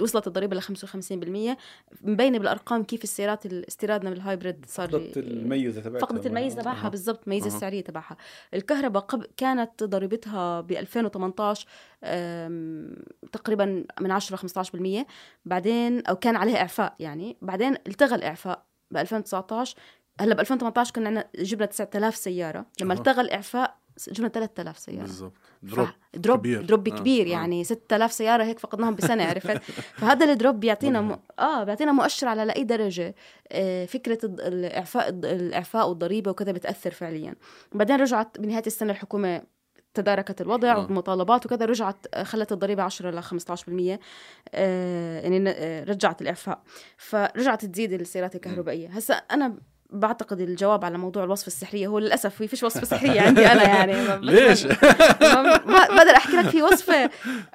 Speaker 2: وصلت الضريبة ل 55% مبينه بالأرقام كيف السيارات ال- استيرادنا من الهايبريد صار
Speaker 3: فقدت الميزة تبعتها.
Speaker 2: فقدت الميزة تبعها. بالضبط الميزه. السعرية تبعها. الكهرباء قبل كانت ضريبتها ب 2018 أم، تقريبا من 10 ل 15% بعدين أو كان عليها إعفاء يعني. بعدين التغى الإعفاء ب 2019 هلا ب 2018 كنا عندنا جبنا 9000 سيارة لما. التغى الإعفاء جبنا 3000 سيارة
Speaker 4: بالضبط drop
Speaker 2: drop
Speaker 4: كبير.
Speaker 2: drop
Speaker 4: آه،
Speaker 2: كبير
Speaker 4: آه.
Speaker 2: يعني 6000 سيارة هيك فقدناهم بسنة عرفت فهذا ال drop بيعطينا م... آه بيعطينا مؤشر على لأي درجة آه فكرة الإعفاء الإعفاء والضريبة وكذا بتأثر فعليا بعدين رجعت بنهاية السنة الحكومة تداركت الوضع
Speaker 4: آه.
Speaker 2: والمطالبات وكذا رجعت آه، خلت الضريبة 10 ل 15% آه يعني رجعت الإعفاء فرجعت تزيد السيارات الكهربائية هسا أنا بعتقد الجواب على موضوع الوصفة السحرية هو للأسف في فيش وصفه سحرية عندي أنا يعني ما-
Speaker 4: ليش؟
Speaker 2: ما بقدر أحكي لك في وصفة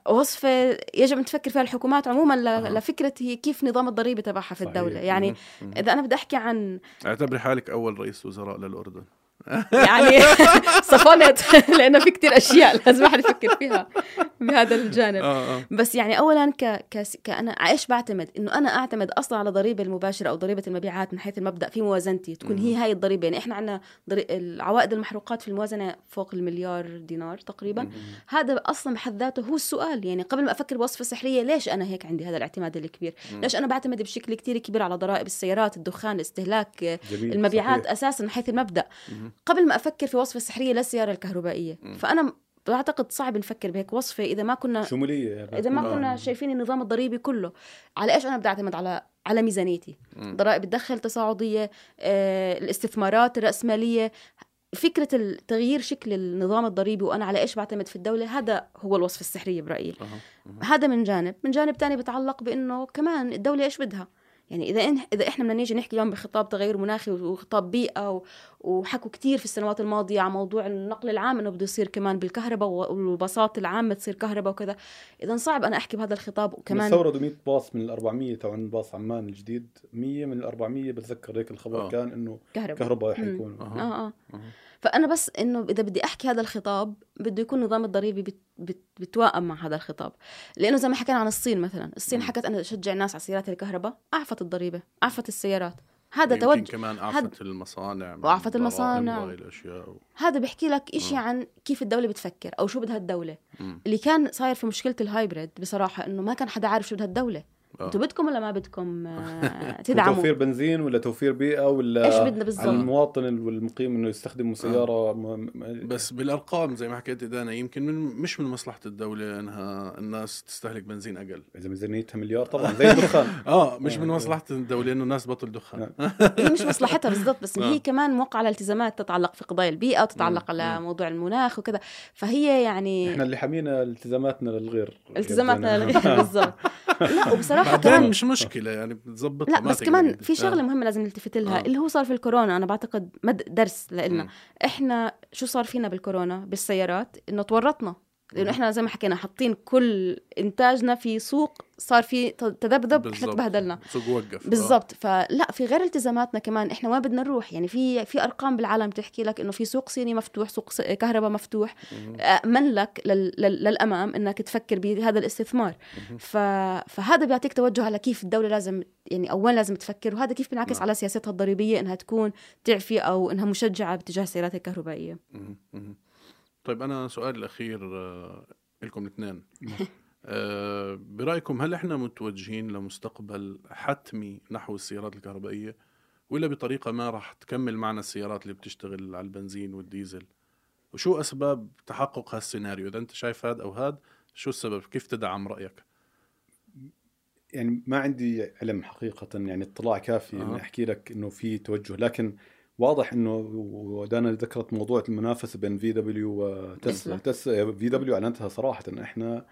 Speaker 2: وصفة يجب أن تفكر فيها الحكومات عموما لفكرة هي كيف نظام الضريبة تبعها في
Speaker 4: الدولة.
Speaker 2: يعني. إذا أنا بدي أحكي عن
Speaker 4: اعتبري حالك أول رئيس وزراء للأردن
Speaker 2: يعني صفنت لأنه في كتير أشياء لازم واحد يفكر فيها بهذا الجانب.
Speaker 4: آه آه.
Speaker 2: بس يعني اولا ك... ك... كأنا إيش بعتمد؟ إنه أنا أعتمد أصلا على ضريبة المباشرة أو ضريبة المبيعات من حيث المبدأ في موازنتي تكون هي هاي الضريبة. يعني إحنا عندنا ضري... العوائد المحروقات في الموازنة فوق المليار دينار تقريبا. هذا أصلا بحد ذاته هو السؤال. يعني قبل ما أفكر بوصفة سحرية ليش أنا هيك عندي هذا الاعتماد الكبير؟ ليش أنا بعتمد بشكل كتير كبير على ضرائب السيارات الدخان الاستهلاك
Speaker 3: جميل
Speaker 2: المبيعات
Speaker 3: صحيح.
Speaker 2: أساسا من حيث
Speaker 4: المبدأ.
Speaker 2: قبل ما أفكر في وصفة سحرية للسياره الكهربائية. فأنا بعتقد صعب نفكر بهيك وصفة إذا ما كنا
Speaker 3: شمولية يعني.
Speaker 2: إذا ما
Speaker 4: آه.
Speaker 2: كنا شايفين النظام الضريبي كله. على إيش أنا بدي أعتمد؟ على على ميزانيتي.
Speaker 4: مم.
Speaker 2: ضرائب الدخل تصاعدية آه، الاستثمارات الرأسمالية. فكرة تغيير شكل النظام الضريبي وأنا على إيش بعتمد في الدولة هذا هو الوصفه السحرية برأيي.
Speaker 4: أها.
Speaker 2: هذا من جانب. من جانب تاني بتعلق بإنه كمان الدولة إيش بدها؟ يعني إذا إن إذا إحنا بدنا نيجي نحكي اليوم بخطاب تغير مناخي وخطاب بيئة و- وحكوا كتير في السنوات الماضية عن موضوع النقل العام إنه بده يصير كمان بالكهرباء والباصات العامة تصير كهرباء وكذا إذا صعب أنا أحكي بهذا الخطاب
Speaker 3: كمان
Speaker 2: وكمان
Speaker 3: استوردوا 100 باص من ال 400 تبع باص عمان الجديد 100 من ال 400 بتذكر هيك الخبر
Speaker 4: آه.
Speaker 3: كان إنه
Speaker 2: كهرباء
Speaker 3: كهرباء. حيكون
Speaker 4: أها.
Speaker 2: آه آه
Speaker 4: أها.
Speaker 2: فأنا بس إنه إذا بدي أحكي هذا الخطاب بده يكون النظام الضريبي بت بت بتوائم مع هذا الخطاب لأنه زي ما حكينا عن الصين مثلا الصين. حكت أنا اشجع الناس على سيارات الكهرباء أعفت الضريبة أعفت السيارات هذا توجه
Speaker 4: كمان
Speaker 2: هاد-
Speaker 4: عفت المصانع الضرائب
Speaker 2: المصانع.
Speaker 4: الأشياء و...
Speaker 2: هذا بيحكي لك إشي
Speaker 4: آه.
Speaker 2: عن كيف الدولة بتفكر أو شو بدها الدولة
Speaker 4: مم.
Speaker 2: اللي كان صاير في مشكلة الهايبريد بصراحة إنه ما كان حدا عارف شو بدها الدولة
Speaker 4: آه.
Speaker 2: أنتوا بدكم ولا ما بدكم؟ آه، تدعموا.
Speaker 3: توفير بنزين ولا توفير بيئة ولا
Speaker 2: إيش بدنا بالضبط؟
Speaker 3: على المواطن والمقيم إنه يستخدموا سيارة م... م...
Speaker 4: بس بالأرقام زي ما حكيت دانا يمكن من مش من مصلحة الدولة إنها الناس تستهلك بنزين أقل.
Speaker 3: إذا ميزانيتها مليار طبعا زي الدخان.
Speaker 4: آه مش من
Speaker 3: آه.
Speaker 4: مصلحة الدولة إنه الناس تبطل دخان.
Speaker 2: هي مش مصلحتها بالضبط بس
Speaker 4: آه.
Speaker 2: هي كمان موقعة على التزامات تتعلق في قضايا البيئة وتتعلق على موضوع المناخ وكذا. فهي يعني
Speaker 3: إحنا اللي حمينا التزاماتنا للغير.
Speaker 2: التزاماتنا للغير بالضبط. لا وبصراحة
Speaker 4: بعدين
Speaker 2: كمان
Speaker 4: مش مشكلة يعني بتزبط
Speaker 2: لا بس كمان في شغلة مهمة لازم نلتفت لها
Speaker 4: آه.
Speaker 2: اللي هو صار في الكورونا أنا بعتقد مد درس لنا. إحنا شو صار فينا بالكورونا بالسيارات إنه تورطنا لأنه إحنا زي ما حكينا حاطين كل إنتاجنا في سوق صار في تذبذب
Speaker 4: إحنا.
Speaker 2: تبهدلنا
Speaker 4: سوق وقف آه.
Speaker 2: بالضبط فلا في غير التزاماتنا كمان إحنا وين بدنا نروح يعني في في أرقام بالعالم بتحكي لك إنه في سوق صيني مفتوح سوق كهرباء مفتوح امن لك لل لل للأمام إنك تفكر بهذا الاستثمار ف... فهذا بيعطيك توجه على كيف الدولة لازم يعني أو وين لازم تفكر وهذا كيف بينعكس
Speaker 4: نعم.
Speaker 2: على سياستها الضريبية إنها تكون تعفي أو إنها مشجعة باتجاه السيارات الكهربائية
Speaker 4: مهم. مهم. طيب أنا سؤالي الأخير آه، لكم الاثنين آه، برأيكم هل إحنا متوجهين لمستقبل حتمي نحو السيارات الكهربائية ولا بطريقة ما راح تكمل معنا السيارات اللي بتشتغل على البنزين والديزل؟ وشو أسباب تحقق هالسيناريو؟ إذا أنت شايف هذا أو هذا شو السبب؟ كيف تدعم رأيك؟
Speaker 3: يعني ما عندي علم حقيقة يعني اطلاع كافي
Speaker 4: أه.
Speaker 3: إني أحكي لك إنه في توجه لكن واضح إنه ودانا ذكرت موضوع المنافسة بين في دبليو وتسلا تسلا في دبليو أعلنتها صراحة إن إحنا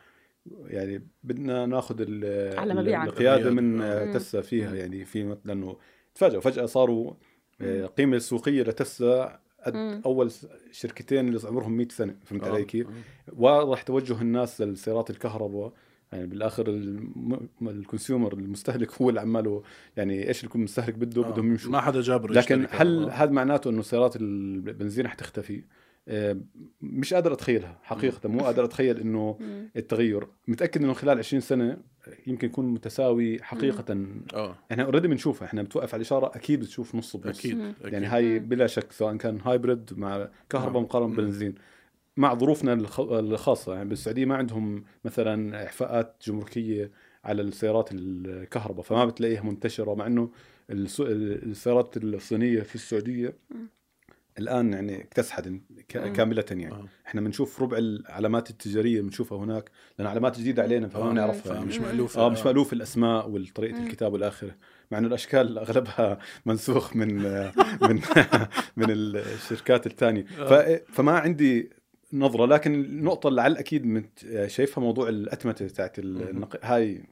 Speaker 3: يعني بدنا ناخذ ال-
Speaker 2: على مبيعا.
Speaker 3: القيادة من
Speaker 4: آه.
Speaker 3: تسلا فيها يعني في لأنه تفاجئوا فجأة صاروا آه، القيمة السوقية لتسلا قد. أول شركتين اللي عمرهم 100 سنة فهمت
Speaker 4: آه.
Speaker 3: علي كيف؟ واضح توجه الناس للسيارات الكهرباء يعني بالآخر الم- الكونسيومر المستهلك هو اللي عماله يعني إيش المستهلك بده
Speaker 4: آه.
Speaker 3: بدهم يمشوا
Speaker 4: ما حدا جابر
Speaker 3: لكن هل
Speaker 4: كهرباء.
Speaker 3: هذا معناته إنه سيارات البنزين حتختفي؟ آه، مش قادر أتخيلها حقيقة مو قادر أتخيل
Speaker 2: إنه.
Speaker 3: التغير متأكد إنه خلال 20 سنة يمكن يكون متساوي حقيقة
Speaker 4: آه
Speaker 3: إحنا already بنشوفها إحنا بتوقف على الإشارة أكيد بتشوف نص بنص
Speaker 2: أكيد.
Speaker 4: أكيد.
Speaker 3: يعني هاي بلا شك سواء كان hybrid مع كهرباء
Speaker 4: نعم.
Speaker 3: مقارنة
Speaker 4: مم.
Speaker 3: مع ظروفنا الخ- الخاصة يعني بالسعودية ما عندهم مثلا اعفاءات جمركية على السيارات الكهرباء فما بتلاقيها منتشرة مع إنه الس- السيارات الصينية في السعودية الآن يعني اكتسحت. كاملة يعني
Speaker 4: آه.
Speaker 3: إحنا بنشوف ربع العلامات التجارية بنشوفها هناك لأن علامات جديدة علينا فما
Speaker 4: آه.
Speaker 3: بنعرفها يعني.
Speaker 4: فمش مألوفة
Speaker 3: آه مش مألوف الأسماء
Speaker 2: وطريقة.
Speaker 3: الكتاب والآخرة مع إنه الأشكال أغلبها منسوخ من من من الشركات الثانية فما عندي نظرة لكن النقطة اللي على الأكيد مت- شايفها موضوع الأتمتة تاعت النق... هاي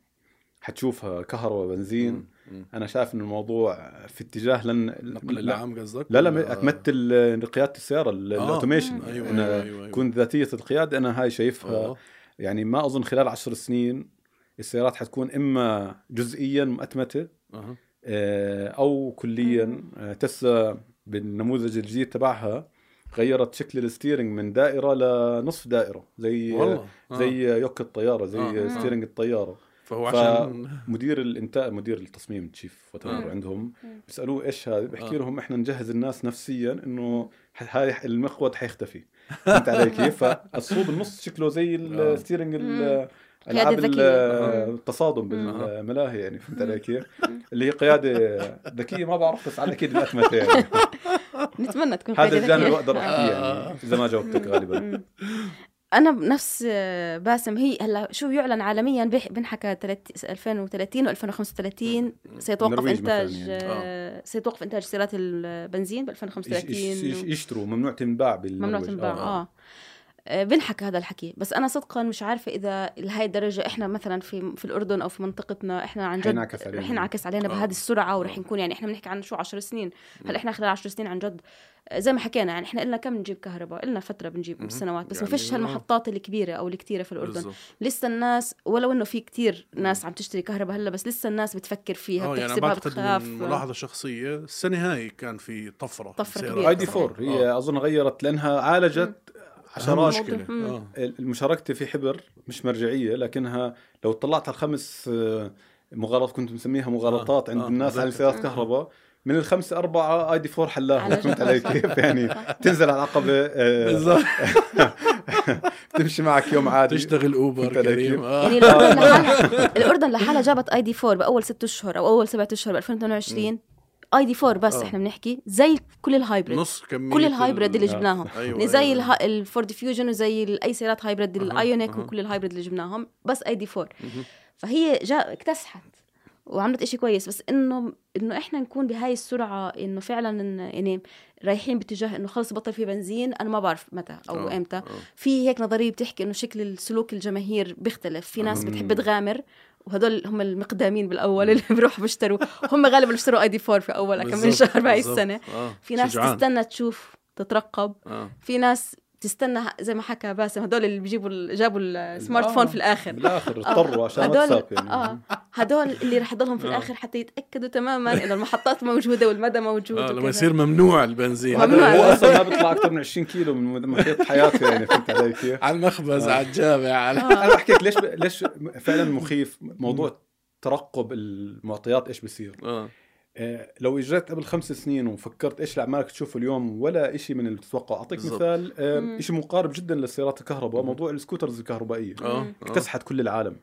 Speaker 3: حتشوفها كهرباء بنزين
Speaker 4: مم.
Speaker 3: أنا شايف انه الموضوع في اتجاه لن
Speaker 4: النقل
Speaker 3: لا
Speaker 4: العام قصدك
Speaker 3: لا لا اتمت قياده السيارة ال-
Speaker 4: آه.
Speaker 3: الأوتوميشن
Speaker 4: أيوه
Speaker 3: أنا
Speaker 4: أيوه أيوه, أيوة.
Speaker 3: تكون ذاتية القيادة أنا هاي شايفها
Speaker 4: آه.
Speaker 3: يعني ما أظن خلال عشر سنين السيارات حتكون إما جزئيا مؤتمته
Speaker 4: أها.
Speaker 3: آه، أو كليا آه، تسلا بالنموذج الجديد تبعها غيرت شكل ال steering من دائرة لنصف دائرة زي
Speaker 4: والله آه.
Speaker 3: زي yoke الطيارة زي
Speaker 4: آه.
Speaker 3: steering الطيارة
Speaker 4: فهو عشان
Speaker 3: مدير الانتاج مدير التصميم chief
Speaker 4: آه.
Speaker 3: عندهم بيسألوه إيش هذا بحكي
Speaker 4: آه.
Speaker 3: لهم إحنا نجهز الناس نفسيا إنه هاي المقود حيختفي فهمت علي كيف؟ فالصوب النص شكله زي
Speaker 4: آه.
Speaker 3: الستيرنج
Speaker 2: قيادة
Speaker 3: ال-
Speaker 2: ذكية.
Speaker 3: التصادم. بالملاهي يعني فهمت علي كيف؟ اللي هي قيادة ذكية ما بعرف بس على أكيد الاتمته يعني
Speaker 2: نتمنى تكون
Speaker 3: هذا الجانب
Speaker 2: ذكية.
Speaker 3: بقدر أحكيه
Speaker 4: آه.
Speaker 3: يعني إذا ما جاوبتك غالبا.
Speaker 2: أنا بنفس آه، باسم هي هلأ شو يعلن عالميا بنحكى تلت- 2030 و2035 سيتوقف إنتاج
Speaker 3: يعني.
Speaker 2: آه، سيتوقف إنتاج سيارات البنزين ب
Speaker 3: يش-
Speaker 2: 2035
Speaker 3: يش- يش- يشتروا ممنوع تنباع بالنرويج
Speaker 2: ممنوع تنباع آه آه، بنحكى هذا الحكي بس أنا صدقا مش عارفة إذا لهي الدرجة إحنا مثلا في في الأردن أو في منطقتنا إحنا عن جد. رح ينعكس علينا
Speaker 4: آه.
Speaker 2: بهذه السرعة ورح
Speaker 4: آه.
Speaker 2: نكون يعني إحنا بنحكي عن شو 10 سنين هل إحنا خلال 10 سنين عن جد آه، زي ما حكينا يعني إحنا لنا كم نجيب كهرباء لنا فترة بنجيب
Speaker 4: مهم.
Speaker 2: سنوات بس
Speaker 4: يعني
Speaker 2: ما فيش
Speaker 4: آه.
Speaker 2: هالمحطات الكبيرة أو الكتيرة في الأردن
Speaker 4: بالضبط.
Speaker 2: لسه الناس ولو إنه في كتير ناس عم تشتري كهرباء هلأ بس لسه الناس بتفكر فيها
Speaker 4: يعني
Speaker 2: بتحسبها
Speaker 4: بعتقد
Speaker 2: بتخاف
Speaker 4: من ملاحظة شخصية السنة هاي كان في طفرة
Speaker 2: طفرة
Speaker 4: بالسيارات.
Speaker 2: كبيرة.
Speaker 3: اي دي 4 هي أظن غيرت لأنها عالجت
Speaker 2: مشكلة.
Speaker 4: آه.
Speaker 3: المشاركة في حبر مش مرجعية لكنها لو طلعت على الخمس آه، مغالطات كنت مسميها مغالطات
Speaker 4: آه،
Speaker 3: عند
Speaker 4: آه،
Speaker 3: الناس على
Speaker 4: بتذكر.
Speaker 3: سيارات كهرباء من الخمسة أربعة آي دي 4 حلاها فهمت. علي كيف؟ يعني تنزل على العقبة آه،
Speaker 4: بالضبط.
Speaker 3: تمشي معك يوم عادي.
Speaker 4: تشتغل
Speaker 3: أوبر
Speaker 4: كريم.
Speaker 2: يعني الأردن لحالها الأردن لحالها جابت ID 4 بأول ست أشهر أو أول سبعة أشهر ب 2022 ID 4 بس
Speaker 4: آه.
Speaker 2: إحنا بنحكي زي كل ال hybrid
Speaker 4: نص كمية
Speaker 2: كل ال hybrid اللي
Speaker 4: ال-
Speaker 2: جبناهم
Speaker 4: أيوة
Speaker 2: يعني زي
Speaker 4: أيوة.
Speaker 2: الفورد فيوجن وزي أي سيارات
Speaker 4: hybrid
Speaker 2: الآيونيك
Speaker 4: أها.
Speaker 2: وكل ال hybrid اللي جبناهم بس ID 4
Speaker 4: مهم.
Speaker 2: فهي جاء اكتسحت وعملت إشي كويس بس إنه إنه إحنا نكون بهاي السرعة إنه فعلا إن يعني رايحين باتجاه إنه خلص بطل في بنزين أنا ما بعرف متى أو
Speaker 4: آه،
Speaker 2: إمتى
Speaker 4: آه.
Speaker 2: في هيك نظرية بتحكي إنه شكل السلوك الجماهير بيختلف في ناس. بتحب تغامر وهدول هم المقدامين بالأول اللي بيروحوا بيشتروا هم غالبا اللي اشتروا آي دي 4 في أول كم من شهر بهاي. السنة
Speaker 4: آه.
Speaker 2: في ناس
Speaker 4: شجعان.
Speaker 2: تستنى تشوف تترقب
Speaker 4: آه.
Speaker 2: في ناس تستنى زي ما حكى باسم هدول اللي بيجيبوا جابوا السمارت فون في الآخر
Speaker 3: بالآخر اضطروا عشان
Speaker 2: هدول
Speaker 3: واتساب يعني
Speaker 2: آه هدول اللي رح يضلهم في الآخر حتى يتأكدوا تماما إنه المحطات موجودة والمدى موجود
Speaker 4: آه. لما. يصير ممنوع البنزين
Speaker 2: ممنوع.
Speaker 3: هو أصلا ما بيطلع أكثر من 20 كيلو من محيط حياته يعني فهمت علي كيف؟
Speaker 4: على المخبز
Speaker 3: آه.
Speaker 4: على الجامع على
Speaker 3: أنا بحكي لك ليش ليش فعلا مخيف موضوع ترقب المعطيات إيش بصير
Speaker 4: آه
Speaker 3: آه، لو إجريت قبل خمس سنين وفكرت إيش الاعمال تشوفه اليوم ولا شيء من اللي بتتوقع أعطيك
Speaker 4: بالضبط.
Speaker 3: مثال. آه، شيء مقارب جدا للسيارات الكهرباء موضوع ال scooters
Speaker 4: الكهربائية.
Speaker 3: آه اكتسحت كل العالم.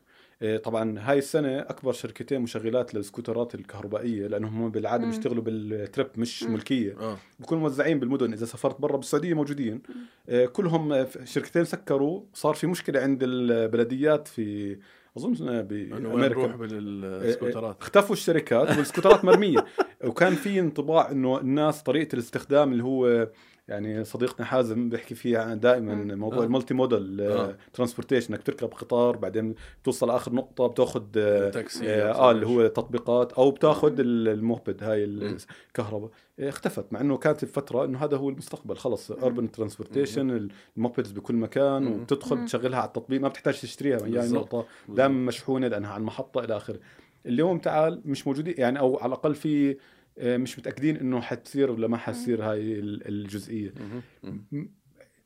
Speaker 3: آه، طبعا هاي السنة أكبر شركتين مشغلات للسكوترات الكهربائية لأنهم هم
Speaker 2: بالعادة.
Speaker 3: بيشتغلوا بال trip مش
Speaker 2: مم.
Speaker 3: ملكية.
Speaker 4: آه.
Speaker 3: بكونوا موزعين بالمدن. إذا سافرت برا بالسعودية موجودين. آه، كلهم آه، شركتين سكروا. صار في مشكلة عند البلديات في
Speaker 4: أظن
Speaker 3: بأمريكا.
Speaker 4: نروح بالسكوترات؟
Speaker 3: اختفوا الشركات والسكوترات مرمية. وكان في انطباع إنه الناس طريقة الاستخدام اللي هو يعني صديقنا حازم بيحكي فيه دائما
Speaker 2: مم.
Speaker 3: موضوع
Speaker 4: آه.
Speaker 3: ال multimodal
Speaker 4: آه.
Speaker 3: transportation إنك تركب قطار بعدين توصل آخر نقطة بتأخذ
Speaker 4: تاكسي
Speaker 3: آه آه، اللي هو تطبيقات أو بتأخذ ال moped هاي الكهرباء آه، اختفت مع إنه كانت بفترة إنه هذا هو المستقبل خلص urban transportation ال mopeds بكل مكان
Speaker 4: مم.
Speaker 3: وبتدخل
Speaker 2: مم.
Speaker 3: بتشغلها على التطبيق ما بتحتاج تشتريها من يعني. نقطه دائما مشحونة لأنها على المحطة إلى آخره اليوم تعال مش موجودين يعني أو على الأقل في آه، مش متأكدين إنه حتصير ولا ما حتصير هاي ال-
Speaker 4: الجزئية.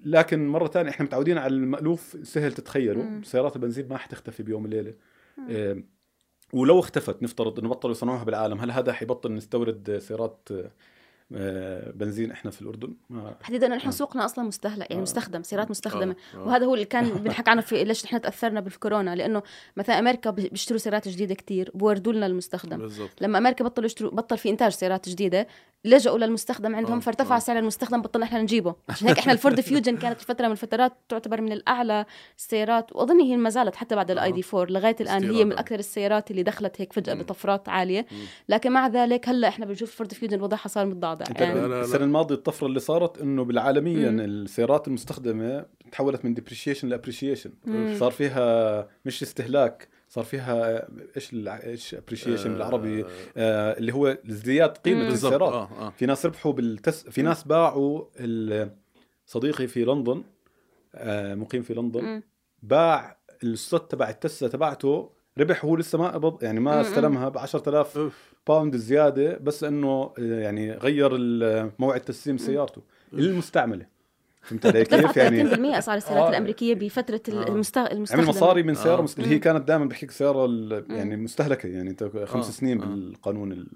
Speaker 3: لكن مرة ثانية إحنا متعودين على المألوف سهل تتخيله. سيارات البنزين ما حتختفي بيوم وليلة. آه، ولو اختفت نفترض إنه بطلوا يصنعوها بالعالم هل هذا حيبطل نستورد سيارات آه، بنزين إحنا في الأردن
Speaker 2: تحديدا إحنا
Speaker 3: آه.
Speaker 2: سوقنا أصلا مستهلك يعني
Speaker 3: آه.
Speaker 2: مستخدم سيارات مستخدمة
Speaker 4: آه.
Speaker 2: وهذا هو اللي كان بنحكى عنه في ليش إحنا تأثرنا بالكورونا لأنه مثلا أمريكا بي- بيشتروا سيارات جديدة كتير بوردوا لنا المستخدم
Speaker 4: بالضبط
Speaker 2: لما أمريكا بطلوا يشتروا بطل في إنتاج سيارات جديدة لجأوا للمستخدم عندهم
Speaker 4: آه،
Speaker 2: فارتفع
Speaker 4: آه.
Speaker 2: سعر المستخدم بطلنا إحنا نجيبه عشان هيك إحنا الفورد فيوجن كانت فتره من الفترات تعتبر من الأعلى السيارات وأظن هي ما زالت حتى بعد ال ID 4 لغاية الآن هي من. أكثر السيارات اللي دخلت هيك
Speaker 4: فجأة.
Speaker 2: بطفرات
Speaker 4: عالية.
Speaker 2: لكن مع ذلك هلأ إحنا بنشوف الفورد فيوجن وضعها صار متضعضع
Speaker 3: أنت
Speaker 2: يعني
Speaker 4: لا، لا.
Speaker 3: السنة الماضية الطفرة اللي صارت إنه بالعالميا
Speaker 2: مم.
Speaker 3: السيارات المستخدمة تحولت من depreciation ل
Speaker 2: appreciation.
Speaker 3: صار فيها مش استهلاك صار فيها إيش إيش appreciation بالعربي آه اللي هو ازدياد
Speaker 4: قيمة
Speaker 3: السيارات
Speaker 4: آه آه
Speaker 3: في ناس ربحوا بالتس في ناس باعوا صديقي في لندن آه مقيم في لندن
Speaker 2: مم.
Speaker 3: باع السلوت تبع التسلا تبعته ربح هو لسه ما قبض يعني ما. استلمها ب 10000
Speaker 4: أوف
Speaker 3: باوند زيادة بس إنه آه، يعني غير موعد تسليم سيارته المستعمله فهمت علي كيف يعني
Speaker 2: 30% اسعار السيارات
Speaker 3: آه.
Speaker 2: الأمريكية بفترة
Speaker 4: آه.
Speaker 2: المست...
Speaker 3: عمل
Speaker 2: المستخدمة
Speaker 3: مصاري من سيارة
Speaker 4: آه.
Speaker 3: مست... اللي هي كانت دائما بحكيك سيارة ال-. يعني مستهلكة يعني انت خمس
Speaker 4: آه.
Speaker 3: سنين
Speaker 4: آه.
Speaker 3: بالقانون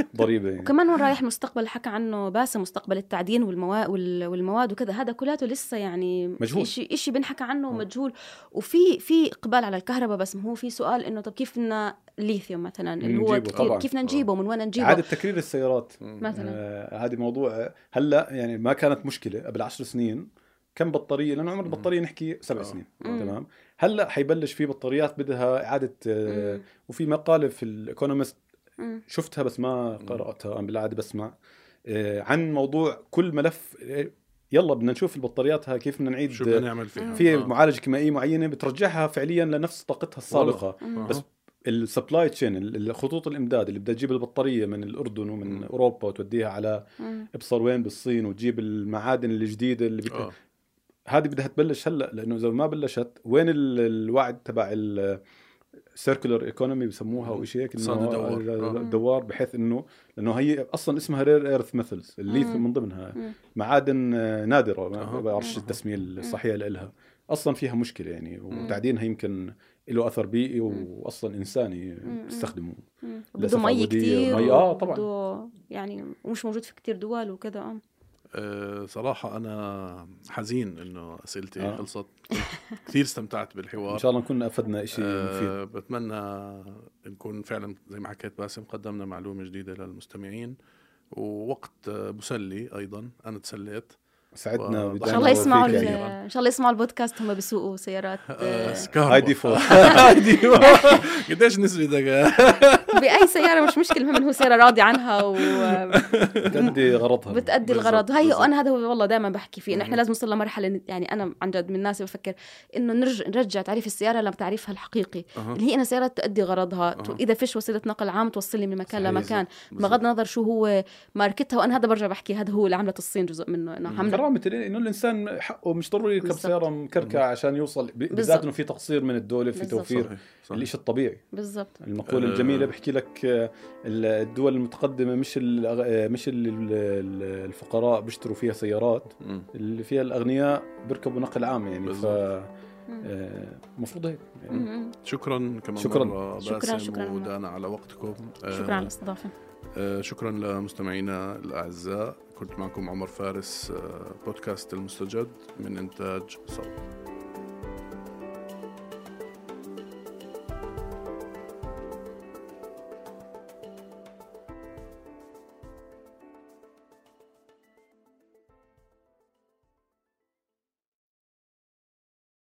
Speaker 3: الضريبة يعني
Speaker 2: وكمان وين رايح المستقبل اللي حكى عنه باسم مستقبل التعدين والمواد والمواد وكذا هذا كلياته لسه يعني
Speaker 3: مجهول.
Speaker 2: شيء شيء بنحكى عنه
Speaker 3: آه.
Speaker 2: مجهول وفي في إقبال على الكهرباء بس هو في سؤال إنه طب كيف بدنا الليثيوم مثلا اللي هو
Speaker 3: طبعاً.
Speaker 2: كيف بدنا نجيبه من وين نجيبه
Speaker 3: إعادة تكرير السيارات
Speaker 2: مثلا
Speaker 3: آه هذه موضوع هلا يعني ما كانت مشكلة قبل عشر سنين كم بطارية لأنه عمر البطاريه نحكي سبع
Speaker 4: آه.
Speaker 3: سنين
Speaker 2: مم.
Speaker 3: تمام هلأ حيبلش في بطاريات بدها إعادة آه. وفي مقالة في
Speaker 2: الإيكونومست.
Speaker 3: شفتها بس ما قرأتها أنا بالعادة بسمع آه عن موضوع كل ملف آه، يلا بدنا نشوف البطاريات هاي كيف بدنا نعيد
Speaker 4: شو بدنا نعمل فيها
Speaker 3: في
Speaker 4: آه.
Speaker 3: معالجه كيميائيه معينة بترجعها فعليا لنفس طاقتها
Speaker 2: السابقة.
Speaker 3: بس ال supply chain الخطوط الإمداد اللي بدها تجيب البطارية من الأردن ومن
Speaker 4: مم.
Speaker 3: أوروبا وتوديها على. ابصر وين بالصين وتجيب المعادن الجديدة اللي بت...
Speaker 4: آه
Speaker 3: هذه بدها تبلش هلأ لأنه إذا ما بلشت وين ال- الوعد تبع ال circular economy بسموها أو شيء هيك
Speaker 4: اقتصاد الدوار. آه.
Speaker 3: الدوار بحيث إنه لأنه هي أصلا اسمها rare earth metals الليثيوم
Speaker 2: مم.
Speaker 3: من ضمنها. معادن آه، نادرة ما. بعرفش التسمية الصحيحة لها أصلا فيها مشكلة يعني وتعدينها يمكن له أثر بيئي واصلا انساني. للأسف
Speaker 2: بده مي كثير
Speaker 3: ومي- آه، طبعاً.
Speaker 2: يعني ومش موجود في كتير دول وكذا آه.
Speaker 4: آه، صراحة أنا حزين إنه أسئلتي
Speaker 3: آه.
Speaker 4: خلصت. كثير استمتعت بالحوار.
Speaker 3: إن شاء الله نكون أفدنا شيء مفيد.
Speaker 4: آه بتمنى نكون فعلا زي ما حكيت باسم قدمنا معلومة جديدة للمستمعين ووقت مسلي أيضا. أنا تسليت.
Speaker 3: سعدنا
Speaker 4: و-
Speaker 2: إن شاء الله يسمعوا. إن شاء الله يسمعوا البودكاست وهم بيسوقوا سيارات
Speaker 4: آه،
Speaker 2: آه،
Speaker 4: سكاربو.
Speaker 3: هاي default
Speaker 4: هاي default. قديش نسبتك
Speaker 2: بأي سيارة مش مشكلة المهم هو سيارة راضي عنها و
Speaker 3: بتأدي غرضها
Speaker 2: بتأدي الغرض هي
Speaker 4: بالضبط.
Speaker 2: أنا هذا هو والله دائما بحكي فيه إنه
Speaker 4: إحنا.
Speaker 2: لازم نوصل لمرحلة يعني أنا عن جد من الناس اللي بفكر إنه نرجع نرجع تعريف السيارة لتعريفها الحقيقي
Speaker 4: أها.
Speaker 2: اللي هي أنا سيارة تؤدي غرضها
Speaker 4: أها.
Speaker 2: إذا فيش وسيلة نقل عام توصلني من مكان. لمكان. بغض النظر شو هو ماركتها وأنا هذا برجع بحكي هذا هو اللي عملت الصين جزء منه إنه عملت
Speaker 3: كرامة انه الإنسان حقه مش ضروري يركب. سيارة مكركعه عشان يوصل بالذات. إنه في تقصير من الدولة في. توفير. الشيء الطبيعي
Speaker 2: بالضبط
Speaker 3: المقولة
Speaker 4: آه.
Speaker 3: الجميلة بحكي لك آه، الدول المتقدمة مش ال- آه، مش ال- ال- الفقراء بيشتروا فيها سيارات. اللي فيها الأغنياء بيركبوا نقل عام يعني ف
Speaker 4: بالضبط.
Speaker 3: آه، المفروض هيك يعني.
Speaker 4: شكرا كمان
Speaker 3: شكراً.
Speaker 4: مرة
Speaker 2: شكراً،
Speaker 4: باسم
Speaker 2: شكراً.
Speaker 4: ودانا على وقتكم
Speaker 2: شكرا على
Speaker 4: الاستضافة شكرا لمستمعينا الأعزاء كنت معكم عمر فارس بودكاست المستجد من إنتاج صوت